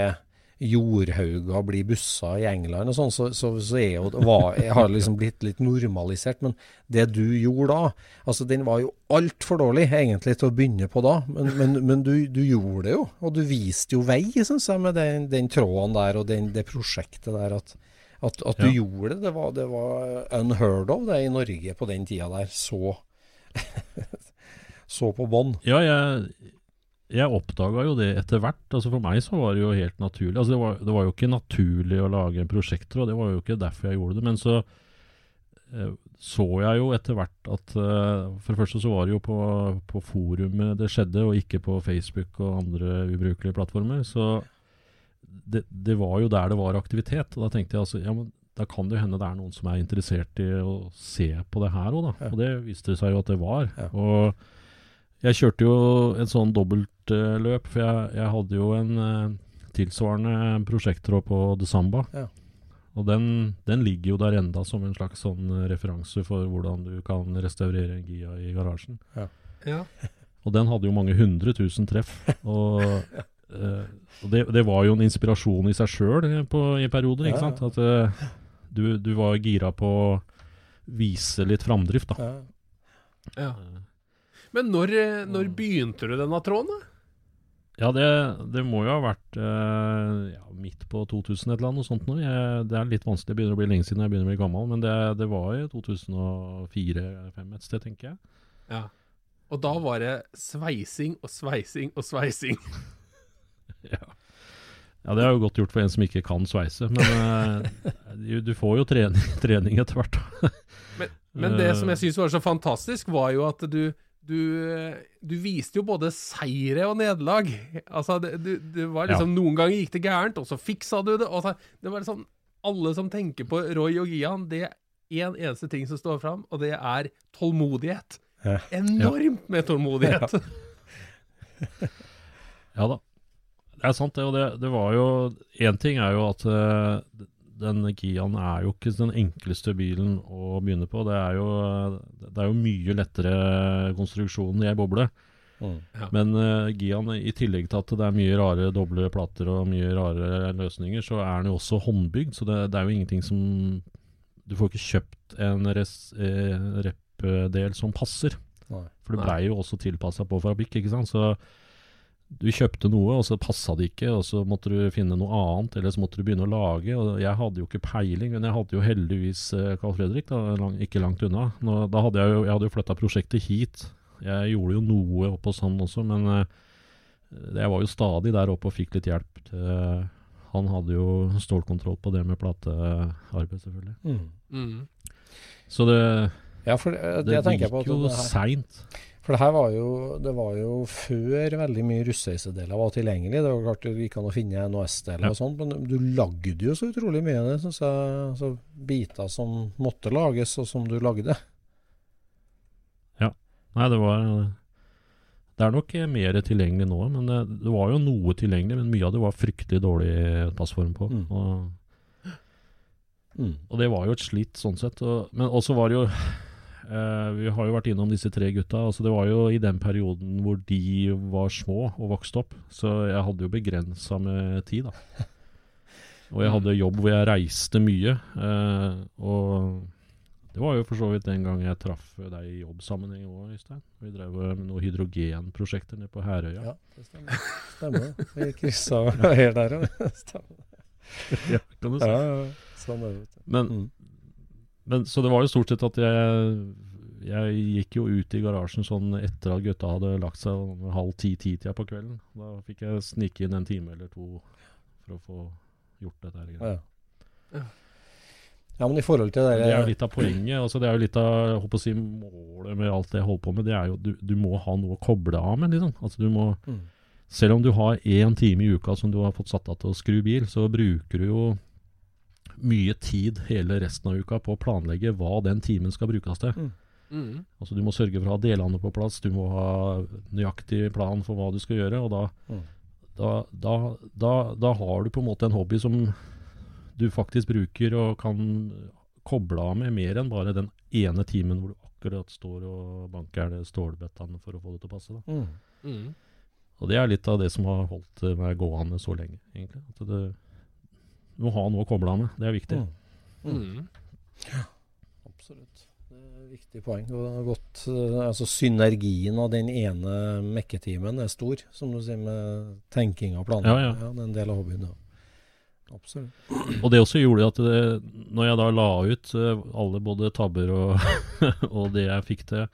jordhauger blir bussa i England og sånn, så, så, så er jo, var, har liksom blitt litt normalisert. Men det du gjorde da, altså den var jo altfor dårlig egentlig til å begynne på da. Men, men, men du, du, gjorde det jo, og du viste jo vei, syns jeg, med den, den, tråden der og den, det prosjektet der. At, at, at du ja. gjorde det, det var, det var unheard of det i Norge på den tida der. Så, (laughs) så på bånn. Ja, jeg jeg oppdaga jo det etter hvert. altså For meg så var det jo helt naturlig. altså Det var, det var jo ikke naturlig å lage en prosjektor, og det var jo ikke derfor jeg gjorde det. Men så eh, så jeg jo etter hvert at eh, For det første så var det jo på, på, forumet det skjedde, og ikke på Facebook og andre ubrukelige plattformer. Så det, det, var jo der det var aktivitet. Og da tenkte jeg altså ja, men da kan det jo hende det er noen som er interessert i å se på det her òg, da. Og det viste seg jo at det var. Og jeg kjørte jo en sånn dobbeltløp, for jeg, jeg, hadde jo en uh, tilsvarende prosjekttråd på Desamba. Ja. Og den, den, ligger jo der enda som en slags sånn referanse for hvordan du kan restaurere en Gia i garasjen. Ja. ja. (laughs) Og den hadde jo mange hundre tusen treff. Og, (laughs) uh, og det, det, var jo en inspirasjon i seg sjøl i perioder, ikke sant? At uh, du, du, var gira på å vise litt framdrift, da. Ja. Men når, eh, når begynte du denne tråden? da? Ja, det, det, må jo ha vært uh, ja, midt på 2000 et eller annet. sånt nå. Jeg, det er litt vanskelig, det begynner å bli lenge siden jeg begynner å bli gammel. Men det, det var i 2004-2005 et sted, tenker jeg. Ja. Og da var det sveising og sveising og sveising. (laughs) ja. ja. det er jo godt gjort for en som ikke kan sveise. Men uh, du, du, får jo trening, trening etter hvert. men, men det som jeg syns var så fantastisk, var jo at du du, du, viste jo både seire og nederlag. Altså, det, du, det var liksom ja. Noen ganger gikk det gærent, og så fiksa du det. Så, det var liksom Alle som tenker på Roy og Gian, det er én en eneste ting som står fram, og det er tålmodighet. Ja. Enormt med tålmodighet. Ja. (laughs) ja da. Det er sant, det. Og det, det var jo Én ting er jo at uh, den Kiaen er jo ikke den enkleste bilen å begynne på. Det er jo, det er jo mye lettere konstruksjon i ei boble. Mm. Ja. Men uh, Gian, i tillegg til at det er mye rare doble plater og mye rare løsninger, så er den jo også håndbygd. Så det, det er jo ingenting som Du får ikke kjøpt en eh, rep-del som passer. Nei. For det blei jo også tilpassa på fabrikk, ikke sant. Så du kjøpte noe, og så passa det ikke, og så måtte du finne noe annet, eller så måtte du begynne å lage. og Jeg hadde jo ikke peiling, men jeg hadde jo heldigvis eh, Carl Fredrik, da, lang, ikke langt unna. Nå, da hadde jeg jo jeg hadde jo flytta prosjektet hit. Jeg gjorde jo noe oppe hos han også, men uh, jeg var jo stadig der oppe og fikk litt hjelp. Til, han hadde jo stålkontroll på det med platearbeid, selvfølgelig. Mm. Mm. Så det, ja, for det, det, det gikk jo seint. For det her var jo, det var jo før veldig mye russeisedeler var tilgjengelig. Det var klart det gikk an å finne NOS-deler ja. og sånn, men du lagde jo så utrolig mye av det, syns jeg. Altså, biter som måtte lages, og som du lagde. Ja. Nei, det var Det er nok mer tilgjengelig nå, men det, det, var jo noe tilgjengelig. Men mye av det var fryktelig dårlig passform på. Mm. Og, mm. og, det var jo et slitt sånn sett. Og, men også var det jo Uh, vi har jo vært innom disse tre gutta. Altså det var jo i den perioden hvor de var små og vokste opp. Så jeg hadde jo begrensa med tid, da. (laughs) Og jeg hadde jobb hvor jeg reiste mye. Uh, og det var jo for så vidt den gang jeg traff deg i jobbsammenheng òg, Øystein. Vi drev med noen hydrogenprosjekter nede på Herøya. Ja, det stemmer. stemmer. Vi kryssa (laughs) her der òg. (laughs) Stemmer. Ja, kan du si. Ja, sånn er det. Men mm. Men, så det var jo stort sett at jeg jeg gikk jo ut i garasjen sånn etter at gutta hadde lagt seg om halv ti-ti-tida på kvelden. Da fikk jeg snike inn en time eller to for å få gjort dette. her. Ja. Ja. ja, men i forhold til det Det er jo litt av poenget. Altså det er jo litt av håper å si, målet med alt det jeg holder på med. Det er jo du, du må ha noe å koble av med. liksom. Altså du må, Mm. Selv om du har én time i uka som du har fått satt av til å skru bil, så bruker du jo mye tid hele resten av uka på å planlegge hva den timen skal brukes til. Mm. Mm. Altså Du må sørge for å ha delene på plass, du må ha nøyaktig plan for hva du skal gjøre. og da, Mm. da, da, da, da har du på en måte en hobby som du faktisk bruker og kan koble av med mer enn bare den ene timen hvor du akkurat står og banker stålbøttene for å få det til å passe. Da. Mm. Mm. Og det er litt av det som har holdt meg gående så lenge, egentlig. At det, du må ha noe å koble av med. Det er viktig. Mm. Mm. Absolutt. Det er et viktig poeng. Gått, eh, altså Synergien av den ene mekketimen er stor, som du sier, med tenking og planer. Ja, ja. ja, det er en del av hobbyen, ja. Absolutt. (clears throat) Og det også gjorde at det, når jeg da la ut eh, alle både tabber og, (laughs) og det jeg fikk til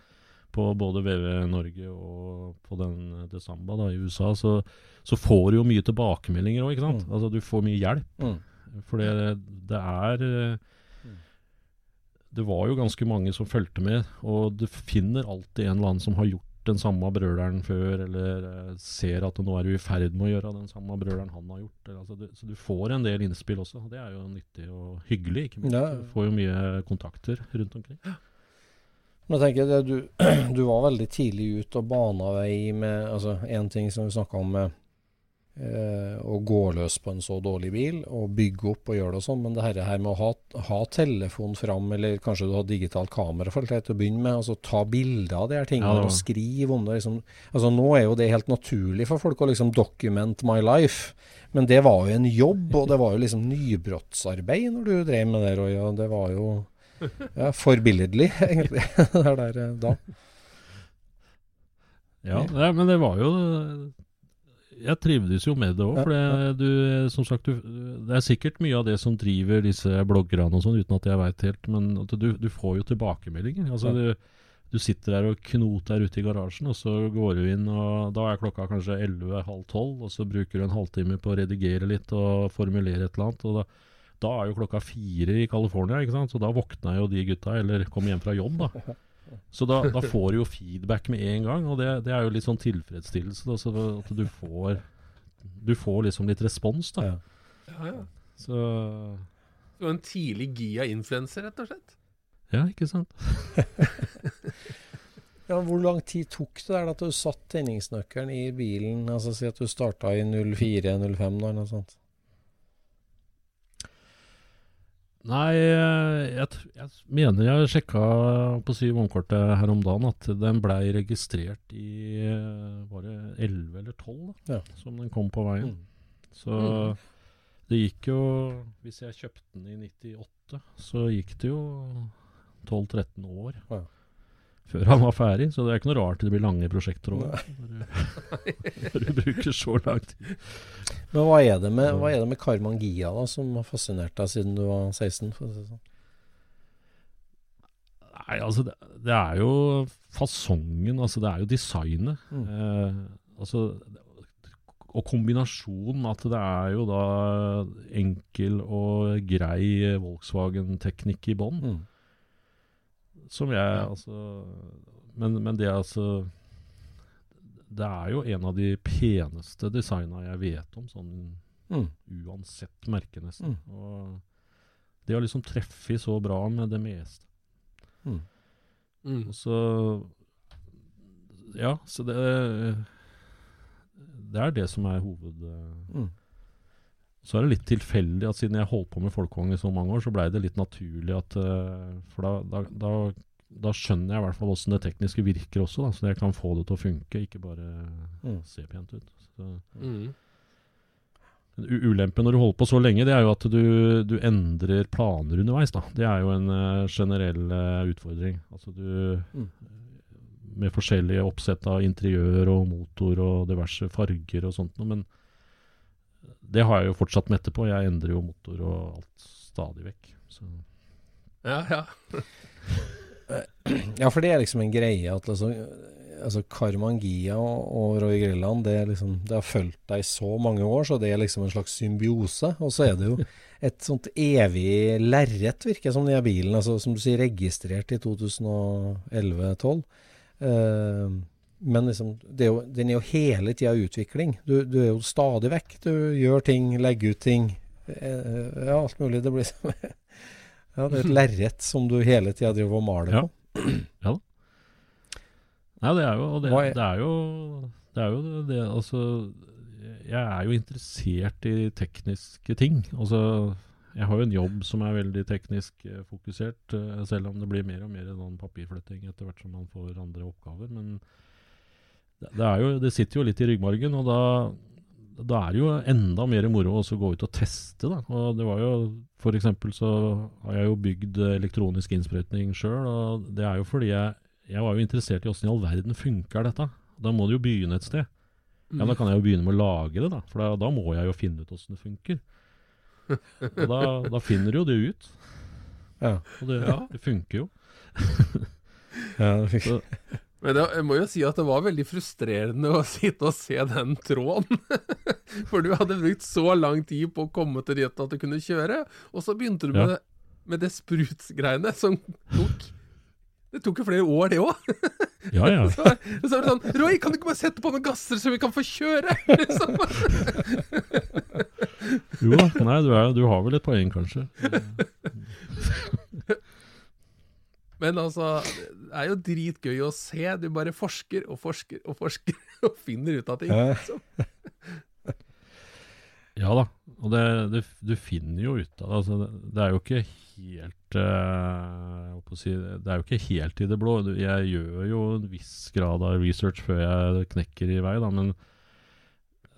på både VV Norge og på den eh, Desamba da i USA, så, så får du jo mye tilbakemeldinger òg, ikke sant. Mm. Altså du får mye hjelp. Mm. For det, det er eh, Mm. Det var jo ganske mange som fulgte med, og du finner alltid en eller annen som har gjort den samme brøleren før, eller eh, ser at nå er du i ferd med å gjøre den samme brøleren han har gjort. Eller, altså, det, så du får en del innspill også, og det er jo nyttig og hyggelig. ikke minst. Ja. Du får jo mye kontakter rundt omkring. Men jeg tenker det, du, (clears throat) du var veldig tidlig ut og bana vei med altså En ting som vi snakka om med eh, å gå løs på en så dårlig bil og bygge opp og gjøre det og sånn, men det her, her med å ha, ha telefon fram, eller kanskje du har digitalt kamera for det til å begynne med, altså ta bilder av de her tingene Ja, og skrive om det. Liksom. Altså Nå er jo det helt naturlig for folk å liksom document my life, men det var jo en jobb, og det var jo liksom nybrottsarbeid når du drev med det, Roy. og Det var jo ja, forbilledlig, (laughs) egentlig, det der eh, da. Ja, men det var jo Jeg trivdes jo med det òg. For det, du, som sagt, du, det er sikkert mye av det som driver disse bloggerne og sånn, uten at jeg veit helt. Men du, du får jo tilbakemeldinger. Altså, du, du sitter der og knoter ute i garasjen, og så går du inn, og da er klokka kanskje 11-halv 12, og så bruker du en halvtime på å redigere litt og formulere et eller annet. og da da er jo klokka fire i California, så da våkna jo de gutta, eller kom hjem fra jobb. da. (laughs) Så da, da får du jo feedback med en gang, og det, det er jo litt sånn tilfredsstillelse. Da, så at du får, du får liksom litt respons, da. Ja. Ja. Så Du var en tidlig Gia-influenser, rett og slett. ja, ikke sant. (laughs) Ja, hvor lang tid tok det der at du satt tenningsnøkkelen i bilen? Altså Si at du starta i 04-05 da, eller noe sånt. Nei, eh, jeg, jeg mener jeg sjekka på Syv vognkortet her om dagen at den blei registrert i eh, Var det 11 eller 12 da, Ja. som den kom på veien. Mm. Så det gikk jo Hvis jeg kjøpte den i 98, så gikk det jo 12-13 år Ja. Før han var ferdig. Så det er ikke noe rart det blir lange prosjekter òg. Når, du- bruker så lang tid. Men hva er det med, hva er det med Karman Gia da, som har fascinert deg siden du var 16? For å si sånn? Nei, altså det, det er jo fasongen, altså det er jo designet. Mm. Eh, altså og kombinasjonen at det er jo da enkel og grei Volkswagen-teknikk i bånn. Mm. Som jeg altså men, men det er altså Det er jo en av de peneste designa jeg vet om, sånn Mm. uansett merke, nesten. Mm. Og det har liksom treffet så bra med det meste. Mm. Mm. Og så Ja, så det Det er det som er hoved... Så er det litt tilfeldig at siden jeg holdt på med folkevogn i så mange år, så blei det litt naturlig at eh, For da, da, da, da skjønner jeg i hvert fall åssen det tekniske virker også, da, så jeg kan få det til å funke, ikke bare Mm. se pent ut. Så, Mm. u- Ulempen når du holder på så lenge, det er jo at du, du endrer planer underveis. da. Det er jo en uh, generell uh, utfordring. Altså du Mm. Med forskjellige oppsett av interiør og motor og diverse farger og sånt noe. Men det har jeg jo fortsatt med etterpå. Jeg endrer jo motor og alt stadig vekk. Så Ja, ja. (clears throat) Ja, for det er liksom en greie at altså, altså Karmangia og, og Roy Grilland det, er liksom, det har fulgt deg i så mange år, så det er liksom en slags symbiose. Og så er det jo (laughs) et sånt evig lerret, virker det som, den bilen. Altså, som du sier, registrert i 2011-2012. Uh, men liksom, er jo, den er jo hele tida utvikling. Du, du, er jo stadig vekk. Du gjør ting, legger ut ting. Uh, ja, alt mulig. Det blir som (laughs) Ja, det er et (laughs) lerret som du hele tida driver og maler på. Ja da. Nei, det er jo det, det er jo det er jo det Altså, jeg er jo interessert i tekniske ting. Altså, jeg har jo en jobb som er veldig teknisk eh, fokusert, eh, selv om det blir mer og mer sånn papirflytting etter hvert som man får andre oppgaver. Men det, er jo, det sitter jo litt i ryggmargen, og da, da er det jo enda mer moro også å gå ut og teste. Da. Og det var jo, for eksempel så har jeg jo bygd elektronisk innsprøytning sjøl, og det er jo fordi jeg, jeg var jo interessert i åssen i all verden funker dette. Da må det jo begynne et sted. Ja, Da kan jeg jo begynne med å lage det, da. For da, da må jeg jo finne ut åssen det funker. Og da, da finner du jo det ut. Ja. Og det, det funker jo. Ja, det (laughs) funker. Så, Men jeg må jo si at det var veldig frustrerende å (laughs) sitte og se den tråden. (laughs) For du hadde brukt så lang tid på å komme til dit at du kunne kjøre, og så begynte du med, Ja. med det sprutsgreiene som tok Det tok jo flere år, det òg. ja, ja. (laughs) Så, så var det sånn Roy, kan du ikke bare sette på noen gasser så vi kan få kjøre? Liksom. Jo da. Nei, du, er, du har vel et poeng, kanskje. Men altså, det er jo dritgøy å se. Du bare forsker og forsker og forsker (laughs) og finner ut av ting. Ja. liksom. (laughs) Ja da. Og det, det, du finner jo ut av det. Altså, det, det er jo ikke helt eh, å si, Det er jo ikke helt i det blå. Jeg gjør jo en viss grad av research før jeg knekker i vei, da, men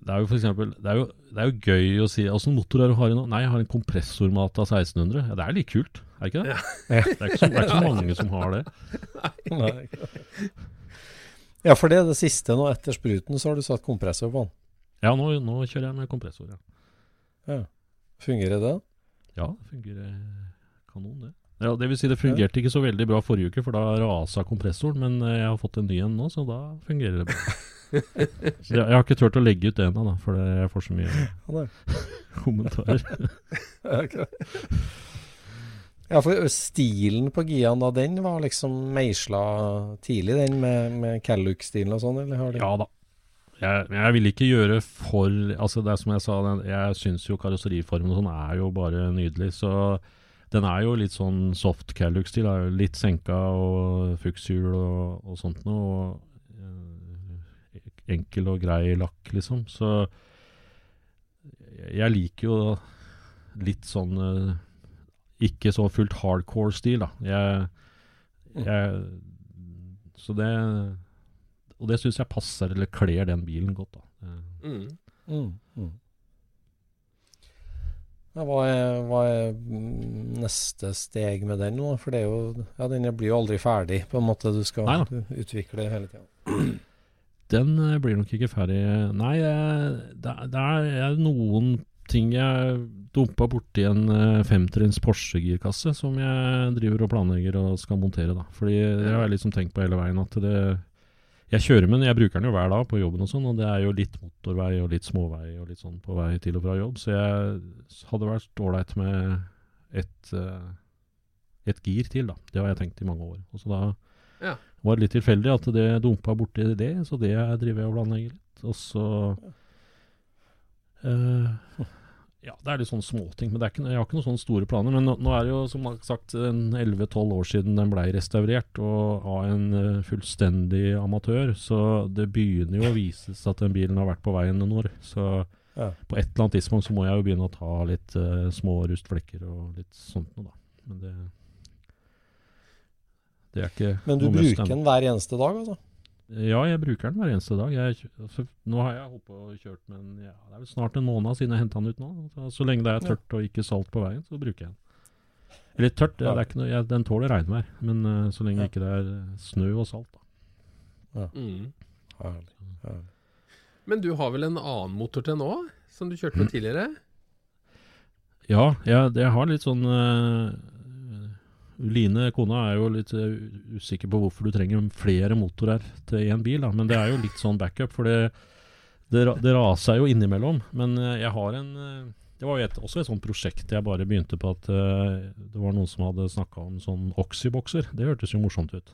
det er jo for eksempel, det er jo, det er jo gøy å si Åssen motor er det du har i nå? Nei, jeg har en kompressormat av 1600. Ja, det er litt kult, er det ikke det? (laughs) Det, er ikke så, det er ikke så mange som har det. Nei, Nei. Ja, for det er det siste nå. Etter spruten så har du satt kompressor på den. Ja, nå, nå kjører jeg med kompressor, ja. Fungerer det? Ja, det fungerer kanon, det. Ja, det vil si, det fungerte ikke så veldig bra forrige uke, for da rasa kompressoren. Men eh, jeg har fått en ny en nå, så da fungerer det bra. (laughs) Jeg, jeg har ikke turt å legge ut det ennå, for jeg får så mye Ja, (laughs) kommentarer. Ja, for stilen på Gian da, den var liksom meisla tidlig, den med, med Calluck-stilen og sånn, eller Ja da. Jeg, jeg vil ikke gjøre for Altså Det er som jeg sa, jeg syns jo karosseriformen og sånn er jo bare nydelig. Så den er jo litt sånn soft Calluck-stil. er jo Litt senka og fukshjul og, og sånt noe. Og, eh, enkel og grei lakk, liksom. Så jeg, liker jo litt sånn eh, Ikke så fullt hardcore-stil, da. Jeg, jeg Så det og det syns jeg passer eller kler den bilen godt. da. Mm. Mm, mm. Ja, hva, er, hva er neste steg med den nå? For det er jo Ja, den blir jo aldri ferdig, på en måte. Du skal Nei utvikle hele tida. Den eh, blir nok ikke ferdig Nei, eh, det, er- det er noen ting jeg dumpa borti en eh, femtrinns Porsche-girkasse som jeg driver og planlegger og skal montere. da. Fordi det har jeg liksom tenkt på hele veien. at det Jeg kjører med den, jeg bruker den jo hver dag på jobben og sånn, og det er jo litt motorvei og litt småvei og litt sånn på vei til og fra jobb. Så jeg hadde vært ålreit med et, eh, et gir til, da. Det har jeg tenkt i mange år. Og så da Ja. var det litt tilfeldig at det dumpa borti det, så det driver jeg og planlegger litt. Og så eh, Ja, det er litt sånne småting. Men det er ikke, jeg har ikke noen sånne store planer. Men nå, nå er det jo som sagt en 11-12 år siden den blei restaurert, og av en eh, fullstendig amatør. Så det begynner jo å vises at den bilen har vært på veien noen år. Så Ja. på et eller annet tidspunkt så må jeg jo begynne å ta litt uh, små rustflekker og litt sånt noe, da. Men det Det er ikke Men du bruker den hver eneste dag, altså? Ja, jeg bruker den hver eneste dag. Jeg, altså, nå har jeg holdt på og kjørt med den ja, Det er vel snart en måned siden jeg henta den ut nå. Så, så lenge det er tørt og ikke salt på veien, så bruker jeg den. Eller tørt, ja, det er ikke noe, jeg, den tåler regnvær. Men uh, så lenge Ja. ikke det er snø og salt, da. Mm. Herlig. herlig. Men du har vel en annen motor til nå, som du kjørte med tidligere? Ja, jeg, jeg har litt sånn eh, Line, kona, er jo litt uh, usikker på hvorfor du trenger flere motorer til én bil. Da. Men det er jo litt sånn backup, for det, det, det raser jo innimellom. Men uh, jeg har en uh, Det var jo et, også et sånt prosjekt jeg bare begynte på at det var noen som hadde snakka om sånn oxybokser. Det hørtes jo morsomt ut.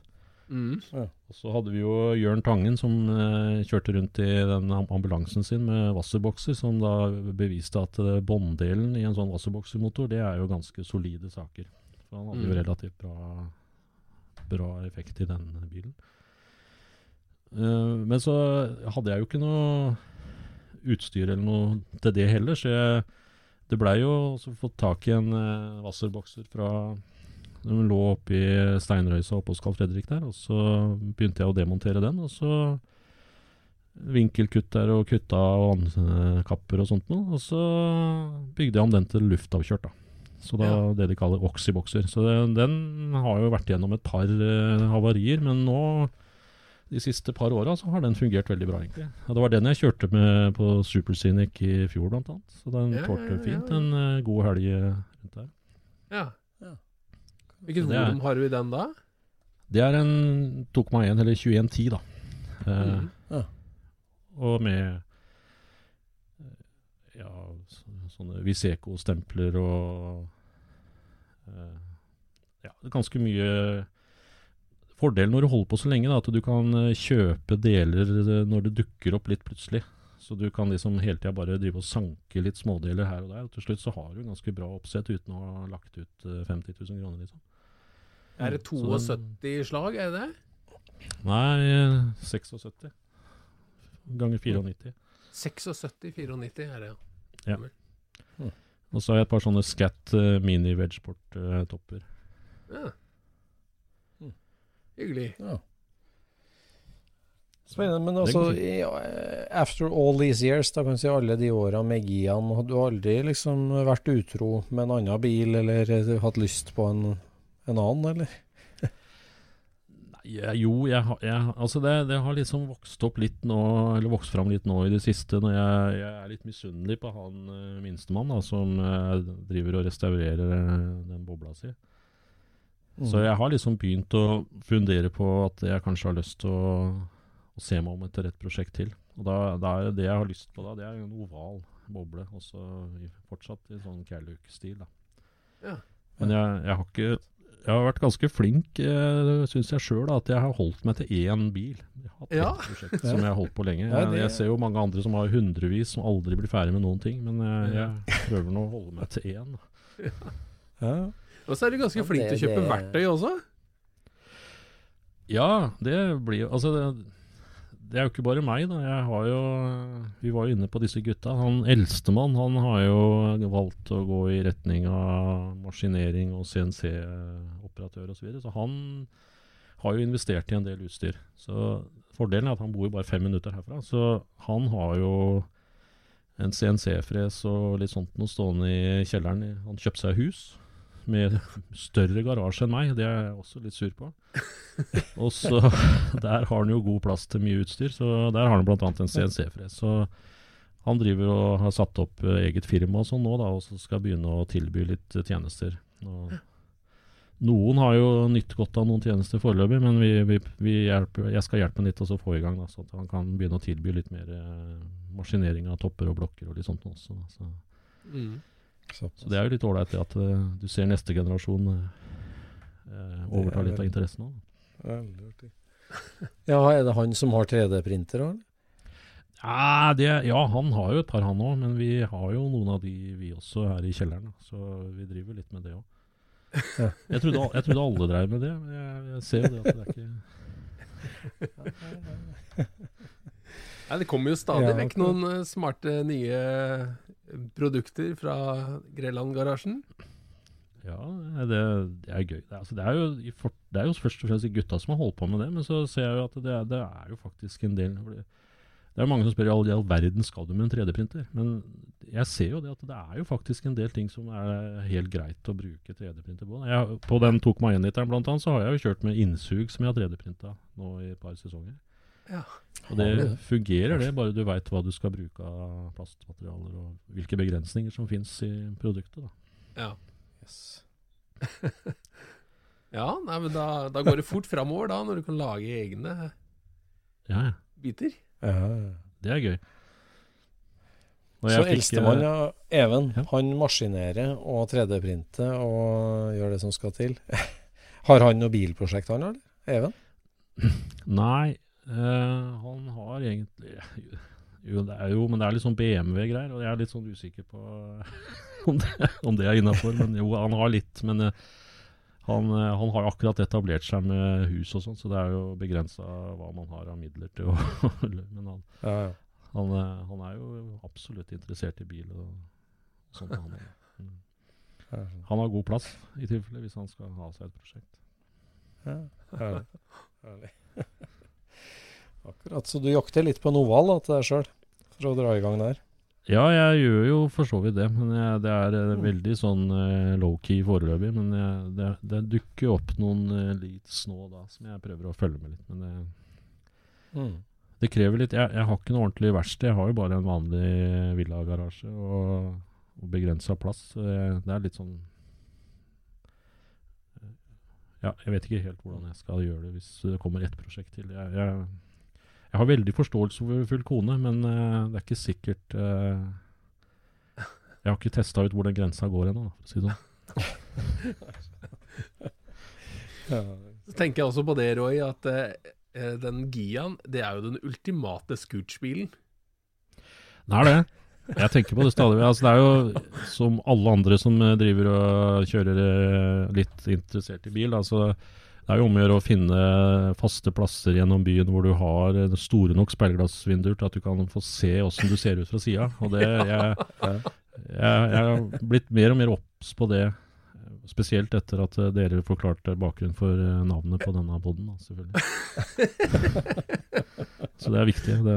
Mm. Ja. Og så hadde vi jo Jørn Tangen som eh, kjørte rundt i den ambulansen sin med Wasserbokser, som da beviste at eh, bånddelen i en sånn Wasserbokser-motor, det er jo ganske solide saker. For han hadde jo Mm. relativt bra, bra effekt i den bilen. Uh, men så hadde jeg jo ikke noe utstyr eller noe til det heller, så jeg, det blei jo også fått tak i en uh, Wasserbokser fra de lå oppe i steinrøysa oppe hos Carl Fredrik der, og så begynte jeg å demontere den, og så vinkelkutter og kutta og vannskapper og sånt noe, og så bygde jeg om den til luftavkjørt da. Så da Ja. det de kaller oxybokser. Så det, den har jo vært gjennom et par uh, havarier, men nå de siste par åra så har den fungert veldig bra, egentlig. Ja, det var den jeg kjørte med på Superscenic i fjor, blant annet. Så den Ja, tålte ja, ja, fint en uh, god helg eh, rundt der. Ja. Ja. Hvilket er- volum har du i den da? Det er en tok meg en, eller 2110, da. Eh, Mhm. Og med ja, så- sånne Viseco-stempler og uh, Ja, det er ganske mye Fordelen når du holder på så lenge, da, at du kan eh, kjøpe deler eh, når det dukker opp litt plutselig. Så du kan liksom hele tida bare drive og sanke litt smådeler her og der. Og til slutt så har du ganske bra oppsett uten å ha lagt ut eh, 50 000 kroner, liksom. Er det 72 den- 72 slag, er det det? Nei, eh, 76 ganger 94. 76-94 er det, ja. ja. Og så har jeg et par sånne Scat uh, mini vegsport-topper. ja. Mm. Hyggelig. Ja. Spennende. Men altså, i, eh, after all these years, da kan du si alle de åra med Gian, har du aldri liksom vært utro med en annen bil, eller eh, hatt lyst på en, en annen, eller? Jeg- jo, jeg, jeg, altså det, det har liksom vokst opp litt nå, eller vokst fram litt nå i det siste, når jeg, jeg er litt misunnelig på han uh, minstemann da, som uh, driver og restaurerer uh, den bobla si. Så jeg har liksom begynt å fundere på at jeg kanskje har lyst til å, å se meg om etter et prosjekt til. Og da, da er det jeg har lyst på da, det er en oval boble, også i, fortsatt i sånn Calluc-stil. da. Ja. Men jeg, jeg har ikke Jeg har vært ganske flink, uh, syns jeg sjøl, at jeg har holdt meg til én bil. Jeg har hatt Ja. ett prosjekt som jeg har holdt på lenge. Jeg, jeg ser jo mange andre som har hundrevis, som aldri blir ferdig med noen ting. Men jeg, jeg prøver nå å holde meg til én. Ja. Og så er du ganske flink til å kjøpe verktøy også. Ja, det blir jo Altså, det, det er jo ikke bare meg, da. Jeg har jo Vi var jo inne på disse gutta. Han eldstemann, han har jo valgt å gå i retning av maskinering og CNC-operatør osv. Så, videre, så han har jo investert i en del utstyr. Så fordelen er at han bor jo bare fem minutter herfra. Så han har jo en CNC-fres og litt sånt noe stående i kjelleren. Han kjøpte seg hus med større garasje enn meg, det er jeg også litt sur på. (laughs) Og så Der har han jo god plass til mye utstyr, så der har han bl.a. en CNC-fres. Så han driver og har satt opp eh, eget firma og sånn nå, da, og så skal begynne å tilby litt eh, tjenester. Og noen har jo nytt godt av noen tjenester foreløpig, men vi, vi, vi hjelper, jeg skal hjelpe ham litt og så få i gang, da, så at han kan begynne å tilby litt mer eh, maskinering av topper og blokker og litt sånt også. Så. Mm. Så, det er jo litt ålreit at eh, du ser neste generasjon eh, eh, overta litt av interessen òg. Veldig artig. (laughs) Ja, er det han som har 3D-printer òg? Ja, det- ja, han har jo et par, han òg. Men vi har jo noen av de, vi også, her i kjelleren. Så vi driver litt med det òg. Jeg, jeg trodde alle dreiv med det. Men jeg, jeg ser jo det at det er ikke (laughs) Nei, det kommer jo stadig Ja, vekk noen smarte nye produkter fra Greland-garasjen. Ja, det, det er gøy. Det altså, det, er jo, det er jo først og fremst gutta som har holdt på med det, men så ser jeg jo at det det er jo faktisk en del Det er mange som spør i all, all verden skal du med en 3D-printer, men jeg ser jo det at det er jo faktisk en del ting som er helt greit å bruke 3D-printer på. Jeg, på den tok meg igjen-literen blant annet, så har jeg jo kjørt med innsug som jeg har 3D-printa nå i et par sesonger. Ja. Og det fungerer det, bare du veit hva du skal bruke av plastmaterialer og hvilke begrensninger som fins i produktet. da. Ja. Yes. (laughs) Ja, nei, men da, da går det fort framover, da, når du kan lage egne Ja, ja. biter. Ja. Det er gøy. Når Så eldstemann, eh, ja, Even, Ja. han maskinerer og 3D-printer og gjør det som skal til. (laughs) Har han noe bilprosjekt, han, eller? Even? Nei, eh, han har egentlig (laughs) jo det, er jo, men det er litt sånn BMW-greier, og jeg er litt sånn usikker på (laughs) om det, om det er innafor. Men jo, han har litt. Men uh, han, uh, han har akkurat etablert seg med hus og sånn, så det er jo begrensa hva man har av midler til å (laughs) Men han, Ja, ja. han, han er jo absolutt interessert i bil og sånt. Han, mm. Han har god plass, i tilfelle, hvis han skal ha seg et prosjekt. ja. Herlig. Herlig. Akkurat. Så du jakter litt på en oval da, til deg sjøl, for å dra i gang der? Ja, jeg gjør jo for så vidt det, men jeg, det er mm. veldig sånn uh, low-key foreløpig. Men jeg, det, det dukker opp noen uh, leads nå da, som jeg prøver å følge med litt. Men det, Mm. det krever litt jeg, jeg har ikke noe ordentlig verksted. Jeg har jo bare en vanlig villagarasje og, og begrensa plass. Så jeg, det er litt sånn Ja, jeg vet ikke helt hvordan jeg skal gjøre det hvis det kommer ett prosjekt til. Jeg, jeg, jeg har veldig forståelsesfull kone, men uh, det er ikke sikkert uh, Jeg har ikke testa ut hvor den grensa går ennå, for å si det sånn. (laughs) Så tenker jeg også på det, Roy, at eh, den Giaen, det er jo den ultimate Scooch-bilen. Det er det. Jeg tenker på det stadig. Altså, det er jo som alle andre som driver og kjører litt interessert i bil. Altså, det er jo om å gjøre å finne faste plasser gjennom byen hvor du har eh, store nok speilglassvinduer til at du kan få se åssen du ser ut fra sida. Og det (laughs) jeg, jeg, jeg har blitt mer og mer obs på det. Spesielt etter at eh, dere forklarte bakgrunnen for eh, navnet på denne poden, selvfølgelig. (laughs) Så det er viktig. Det,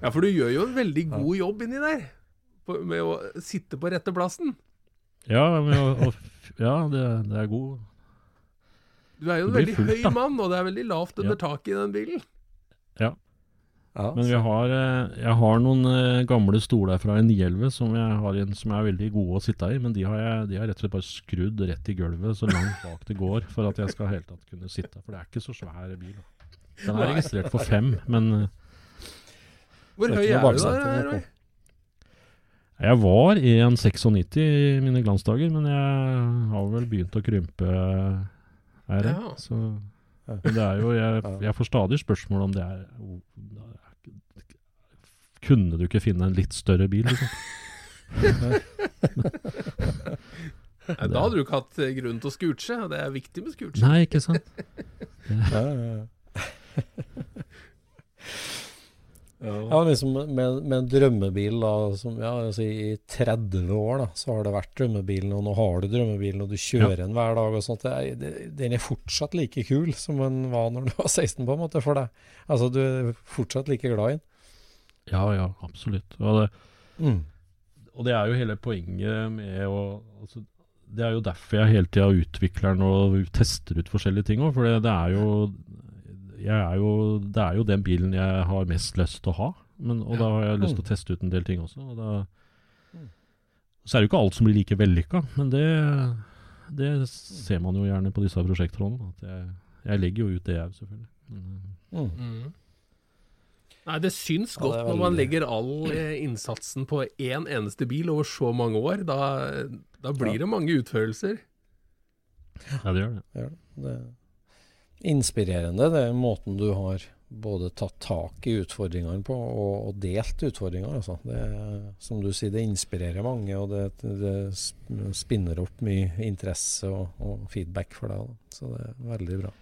Ja, for du gjør jo en veldig god jobb inni der. Med å sitte på rette plassen. ja, og, ja det, det er god Du er jo en veldig fullt, høy da. mann, og det er veldig lavt under Ja. taket i den bilen. Ja. Ja, Men vi har, eh, jeg har noen eh, gamle stoler fra en 911 som, jeg har en, som er veldig gode å sitte i, men de har jeg de har rett og slett bare skrudd rett i gulvet så langt bak det går, for at jeg skal helt tatt kunne sitte. For det er ikke så svær bil. Den er registrert for fem, men eh, Hvor Det er høy er du der, Jeg var i jeg var 1,96 i mine glansdager, men jeg har vel begynt å krympe, er jeg redd. Ja. Så men det er jo jeg, (laughs) jeg får stadig spørsmål om det er Kunne du ikke finne en litt større bil, liksom? (laughs) Nei, da hadde du ikke hatt grunn til å scooche, og det er viktig med scooche. Nei, ikke sant? Ja, ja, ja. (laughs) Ja, liksom med, med en drømmebil da, som, ja, altså i 30 år da, så har det vært drømmebilen, og nå har du drømmebilen, og du kjører den hver dag og sånt. Det det, den er fortsatt like kul som den var når du var 16 på en måte for deg. Altså, du er fortsatt like glad i den. Ja, ja, absolutt. Og det, Mm. og det er jo hele poenget med å altså, Det er jo derfor jeg hele tida utvikler den og tester ut forskjellige ting òg. For det, det er jo jeg er jo, det er jo den bilen jeg har mest lyst til å ha. Men, og da har jeg lyst til å teste ut en del ting også. Og da, så er det jo ikke alt som blir like vellykka, men det, det ser man jo gjerne på disse prosjektrådene. At jeg, jeg legger jo ut det, jeg, selvfølgelig. Men, Mm. Mm. Nei, det syns Ja, godt det er når man legger all eh, innsatsen på én eneste bil over så mange år. Da, da blir Ja. det mange utførelser. ja, det gjør det. det, gjør det inspirerende, det er måten du har både tatt tak i utfordringene på og, og delt utfordringer. Altså. Det, som du sier, det inspirerer mange, og det, det spinner opp mye interesse og, og feedback for deg. Da. Så det er veldig bra.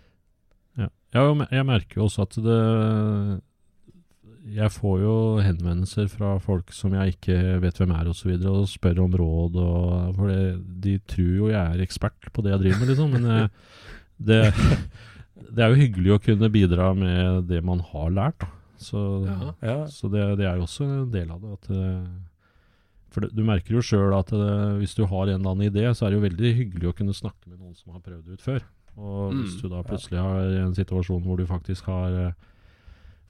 Ja, ja jeg merker jo også at det Jeg får jo henvendelser fra folk som jeg ikke vet hvem er osv., og, så videre, og spør om råd. Og, for det, de tror jo jeg er ekspert på det jeg driver med, liksom. Men eh, det, (laughs) (laughs) det er jo hyggelig å kunne bidra med det man har lært. Så, Ja. Ja, så det, det er jo også en del av det. At, eh, for det, du merker jo sjøl at det, hvis du har en eller annen idé, så er det jo veldig hyggelig å kunne snakke med noen som har prøvd det ut før. Og hvis Mm. du da plutselig har en situasjon hvor du faktisk har eh,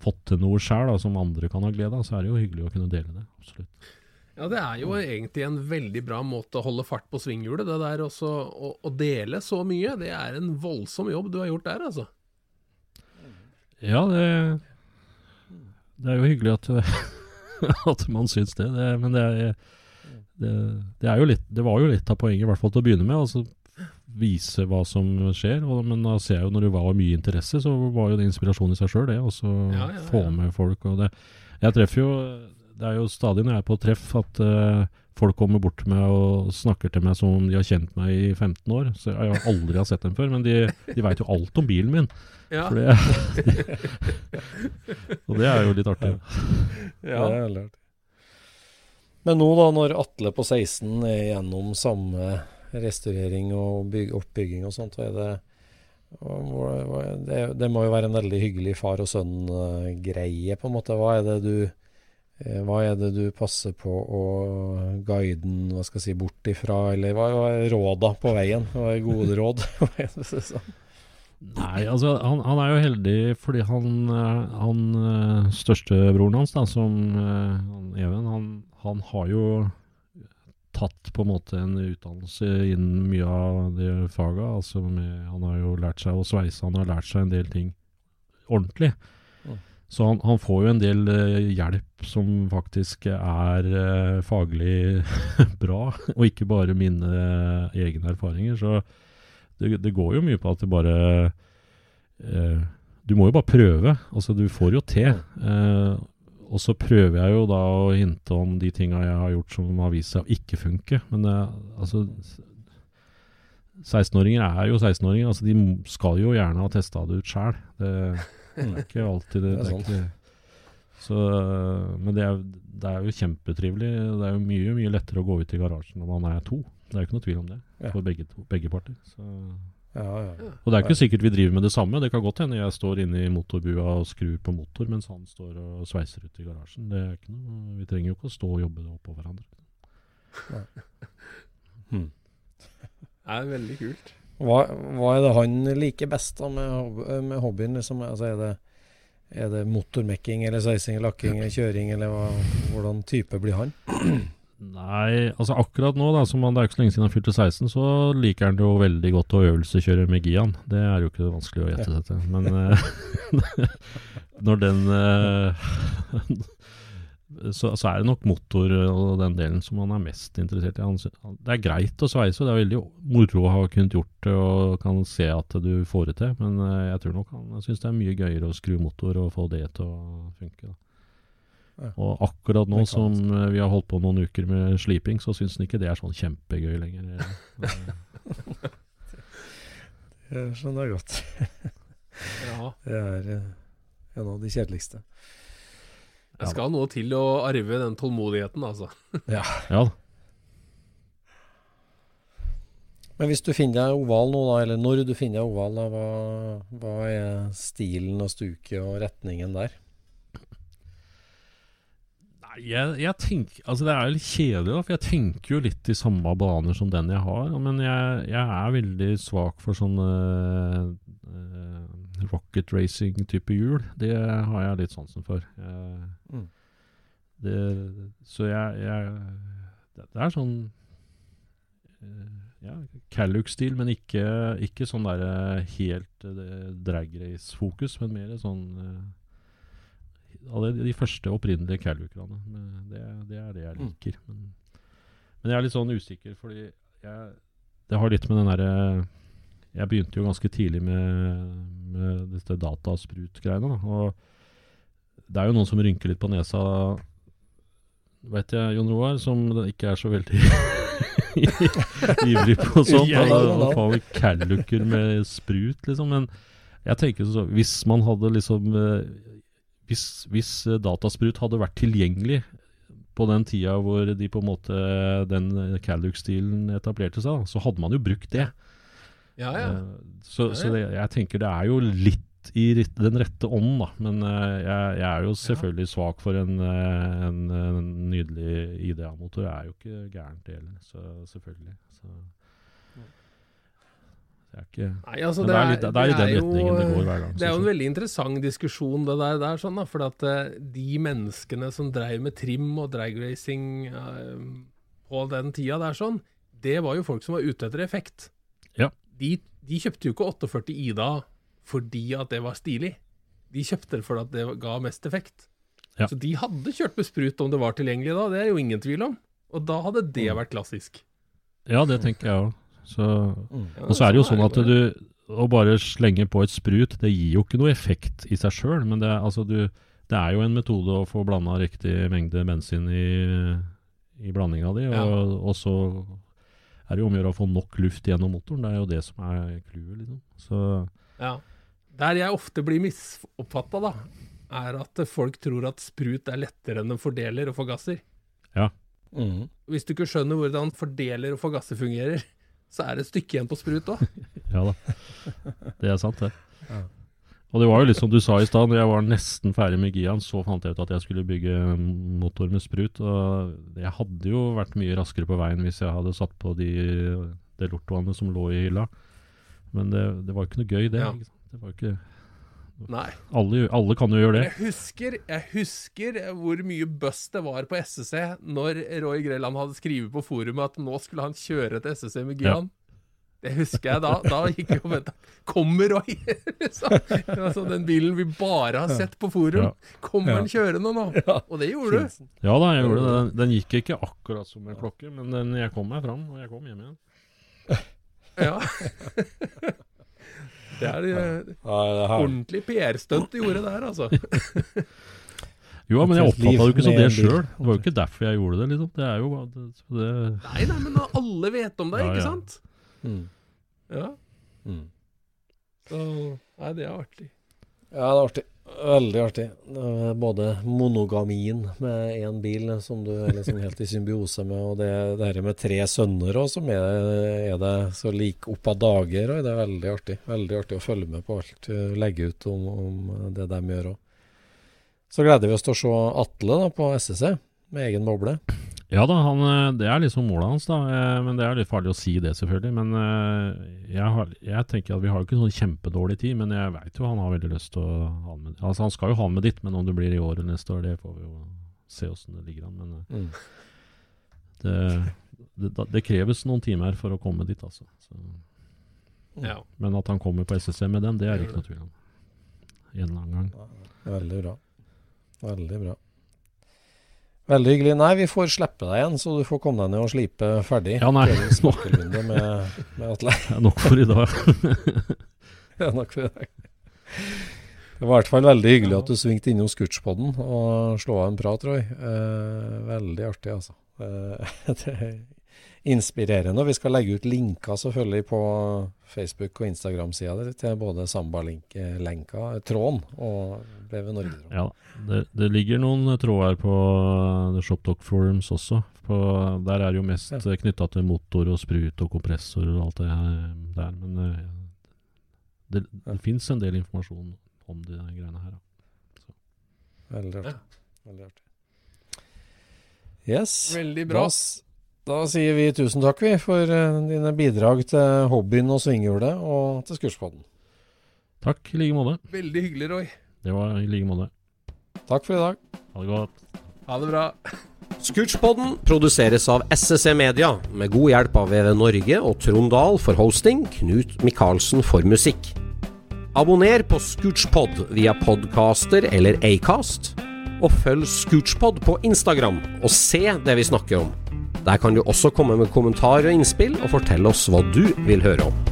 fått til noe sjøl som andre kan ha glede av, så er det jo hyggelig å kunne dele det. Absolutt. Ja, det er jo egentlig en veldig bra måte å holde fart på svinghjulet. Det der også å, å dele så mye, det er en voldsom jobb du har gjort der, altså. Ja, det, det er jo hyggelig at, (laughs) at man syns det, det men det er, det, det er jo litt Det var jo litt av poenget, i hvert fall til å begynne med. Altså vise hva som skjer. Og, men da ser jeg jo når det var mye interesse, så var jo det inspirasjon i seg sjøl, det. Og så Ja, ja, få med folk. Og det, jeg treffer jo Det er jo stadig når jeg er på treff at uh, folk kommer bort til meg og snakker til meg som om de har kjent meg i 15 år. Så jeg har aldri har sett dem før, men de, de veit jo alt om bilen min. Ja, det, (laughs) og det er jo litt artig. Ja. Det er artig. Men nå da, når Atle på 16 er gjennom samme restaurering og bygg, oppbygging og sånt, er det det, det må jo være en veldig hyggelig far og sønn-greie, på en måte. Hva er det du hva er det du passer på å guide den hva skal jeg si, bort ifra, eller hva er råda på veien? Hva er gode råd? (laughs) Nei, altså han, han er jo heldig fordi han, eh, han eh, størstebroren hans, da, som eh, han Even, han, han har jo tatt på en måte en utdannelse innen mye av det faget. Altså han har jo lært seg å sveise, han har lært seg en del ting ordentlig. Så han, han får jo en del eh, hjelp som faktisk er eh, faglig (laughs) bra, og ikke bare mine eh, egne erfaringer. Så det, det går jo mye på at det bare Du må jo bare prøve. Altså, du får jo til. Og så prøver jeg jo da å hinte om de tinga jeg har gjort som har vist seg å ikke funke. Men altså 16-åringer er jo 16-åringer. Altså, de skal jo gjerne ha testa det ut sjæl. Det, er ikke alltid det. (laughs) Det er det er ikke, så, øh, men det er, det er jo kjempetrivelig. Det er jo mye mye lettere å gå ut i garasjen når man er to. Det er jo ikke noe tvil om det Ja. for begge, to, begge parter. Så. Ja, ja. Og det er ikke sikkert vi driver med det samme. Det kan godt hende jeg står inne i motorbua og skrur på motor, mens han står og sveiser ut i garasjen. Det er ikke noe, vi trenger jo ikke å stå og jobbe oppå hverandre. (laughs) det er veldig kult. Hva, hva er det han liker best da med, med hobbyen? Liksom? Altså, er, det, er det motormekking eller sveising, lakking eller kjøring, eller hva, hvordan type blir han? (clears throat) Nei, altså akkurat nå, da, som han, det er ikke så lenge siden han fylte 16, så liker han det jo veldig godt å øvelseskjøre med Gian. Det er jo ikke vanskelig å gjette til. Men eh, (laughs) når den eh, (laughs) så, så er det nok motor og den delen som han er mest interessert i. Det er greit å sveise, det er veldig moro å ha kunnet gjort det og kan se at du får det til. Men eh, jeg tror nok han syns det er mye gøyere å skru motor og få det til å funke. Ja. Og akkurat nå som eh, vi har holdt på noen uker med sliping, så syns han ikke det er sånn kjempegøy lenger. (laughs) Eh, Jeg skjønner godt. Ja. Det er en av de kjedeligste. Det skal noe til å arve den tålmodigheten, altså. (laughs) Ja, Men hvis du finner deg oval nå, da, eller når du finner deg oval, da, hva, hva er stilen og stuket og retningen der? Nei, jeg, jeg tenker Altså, det er litt kjedelig, da, for jeg tenker jo litt i samme baner som den jeg har. Men jeg, jeg er veldig svak for sånne eh, rocket racing-type hjul. Det har jeg litt sansen for. Jeg, Mm. det, så jeg, jeg det, det er sånn eh, ja, Calluck-stil, men ikke, ikke sånn der eh, helt uh, drag race-fokus, men mer sånn eh, de, første opprinnelige Calluc-ene. Det, det er det jeg Mm. liker. Men, men jeg er litt sånn usikker, fordi jeg, det har litt med den derre Jeg begynte jo ganske tidlig med, med dette datasprut-greiene. da, Og det er jo noen som rynker litt på nesa, vet jeg, Jon Roar, som ikke er så veldig (laughs) ivrig på sånt. (laughs) Ja, da ja, vi Faen, med sprut, liksom. Men jeg tenker så Hvis man hadde liksom eh, Hvis, hvis datasprut hadde vært tilgjengelig på den tida hvor de på en måte den Calluck-stilen etablerte seg, så hadde man jo brukt det. Ja, ja. Eh, Så, så det, jeg tenker det er jo litt i den rette ånden, da. Men eh, jeg, jeg er jo selvfølgelig svak for en, eh, en, en nydelig IDA-motor. Det er jo ikke gærent, det heller. Så selvfølgelig. Så. Det er ikke Nei, altså, det er litt- det er i den jo- retningen det går hver gang, Det er jo en veldig interessant diskusjon, det der, der sånn da, for at de menneskene som dreiv med trim og dragracing uh, på den tida der sånn, det var jo folk som var ute etter effekt. Ja. De, de kjøpte jo ikke 48 Ida fordi at det var stilig. De kjøpte det fordi at det ga mest effekt. Ja. Så de hadde kjørt med sprut om det var tilgjengelig da, det er jo ingen tvil om. Og da hadde det Mm. vært klassisk. Ja, det tenker jeg òg. Så Og så er det jo sånn at du å bare slenge på et sprut, det gir jo ikke noe effekt i seg sjøl, men det, er- altså du, det er jo en metode å få blanda riktig mengde bensin i, i blandinga di, og, Ja. og så er det jo om å gjøre å få nok luft gjennom motoren. Det er jo det som er clouet, liksom. Så Ja. Der jeg ofte blir misoppfatta, da, er at folk tror at sprut er lettere enn en fordeler og forgasser. Mm. Hvis du ikke skjønner hvordan fordeler og forgasser fungerer, så er det et stykke igjen på sprut òg. (laughs) ja da. Det er sant, det. Og det var jo litt som du sa i stad, når jeg var nesten ferdig med Gian, så fant jeg ut at jeg skulle bygge motor med sprut. Og jeg hadde jo vært mye raskere på veien hvis jeg hadde satt på de, det lortoene som lå i hylla. Men det, det var jo ikke noe gøy, det. Ja. Ikke sant? Det var jo ikke, Nei. alle, alle kan jo gjøre det. Jeg husker, jeg husker hvor mye buzz det var på SSC når Roy Grelland hadde skrevet på forumet at nå skulle han kjøre til SSC med Gian. Det husker jeg da. Da gikk vi og venta. Kommer Roy? (laughs) liksom. altså, den bilen vi bare har sett på forum. Ja. Kommer den kjørende nå? Og det gjorde du. Ja da, jeg gjorde det. Den, den gikk ikke akkurat som en klokke, men den, jeg kom meg fram, og jeg kom hjem igjen. Ja. (laughs) Det er eh, det er ordentlig PR-stunt du gjorde der, altså. (laughs) Jo, men jeg oppfatta jo ikke som det sjøl. Det var jo ikke derfor jeg gjorde det, liksom. Det er jo bare det, det, Nei, nei, men alle vet om deg, Ja, ikke ja. sant? Mm. Ja. Mm. Så Nei, det er artig. Ja, det er artig. Veldig artig. Både monogamien med én bil som du er liksom helt i symbiose med, og det, det her med tre sønner òg, som er, er det så lik opp av dager. Og det er veldig artig. Veldig artig å følge med på alt du legger ut om, om det de gjør òg. Så gleder vi oss til å se Atle da, på SSC med egen boble. Ja da, han, eh, det er liksom målet hans, da. eh, Men det er litt farlig å si det, selvfølgelig. Men eh, jeg, har, jeg tenker at vi har jo ikke sånn kjempedårlig tid, men jeg veit jo han har veldig lyst til å ha med Altså, han skal jo ha med dit, men om det blir i år eller neste år, det får vi jo se åssen det ligger an. Men Mm. det, det, det kreves noen timer for å komme dit, altså. Så, Ja. men at han kommer på SSC med den, det er det ikke noe tvil om. En eller annen gang. Veldig bra. Veldig bra. Veldig hyggelig. Nei, vi får slippe deg igjen, så du får komme deg ned og slipe ferdig. Ja, nei, med, med Atle. (laughs) Det er nok for i dag. (laughs) det er nok for i dag. Det var i hvert fall veldig hyggelig at du svingte innom Scootspoden og slå av en prat, Roy. Eh, veldig artig, altså. Eh, (laughs) det er inspirerende. Og vi skal legge ut linker selvfølgelig på Facebook- og Instagram-sida til både Samba-lenka, tråden, og BV Norge-tråden. Ja, det, det ligger noen tråder på The Shoptalk Forums også. På, der er det jo mest Ja. knytta til motor og sprut og kompressor og alt det her der. Men det, det, ja. fins en del informasjon om de greiene her. Veldig artig. Veldig artig. Yes. Veldig bra. Da, da sier vi tusen takk vi for eh, dine bidrag til hobbyen og svinghjulet og til Skurspodden. Takk i like måte. Veldig hyggelig, Roy. Det var i like måte. Takk for i dag. Ha det godt. Ha det bra. Scootspodden produseres av SSC Media, med god hjelp av VV Norge og Trond Dahl for hosting, Knut Micaelsen for musikk. Abonner på Scootspod via podcaster eller Acast, og følg Scootspod på Instagram og se det vi snakker om. Der kan du også komme med kommentarer og innspill, og fortelle oss hva du vil høre om.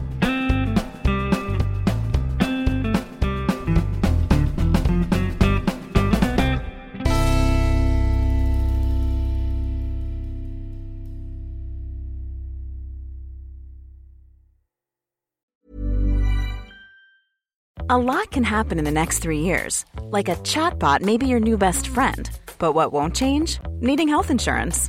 A lot can happen in the next three years. Like a chatbot may be your new best friend. But what won't change? Needing health insurance.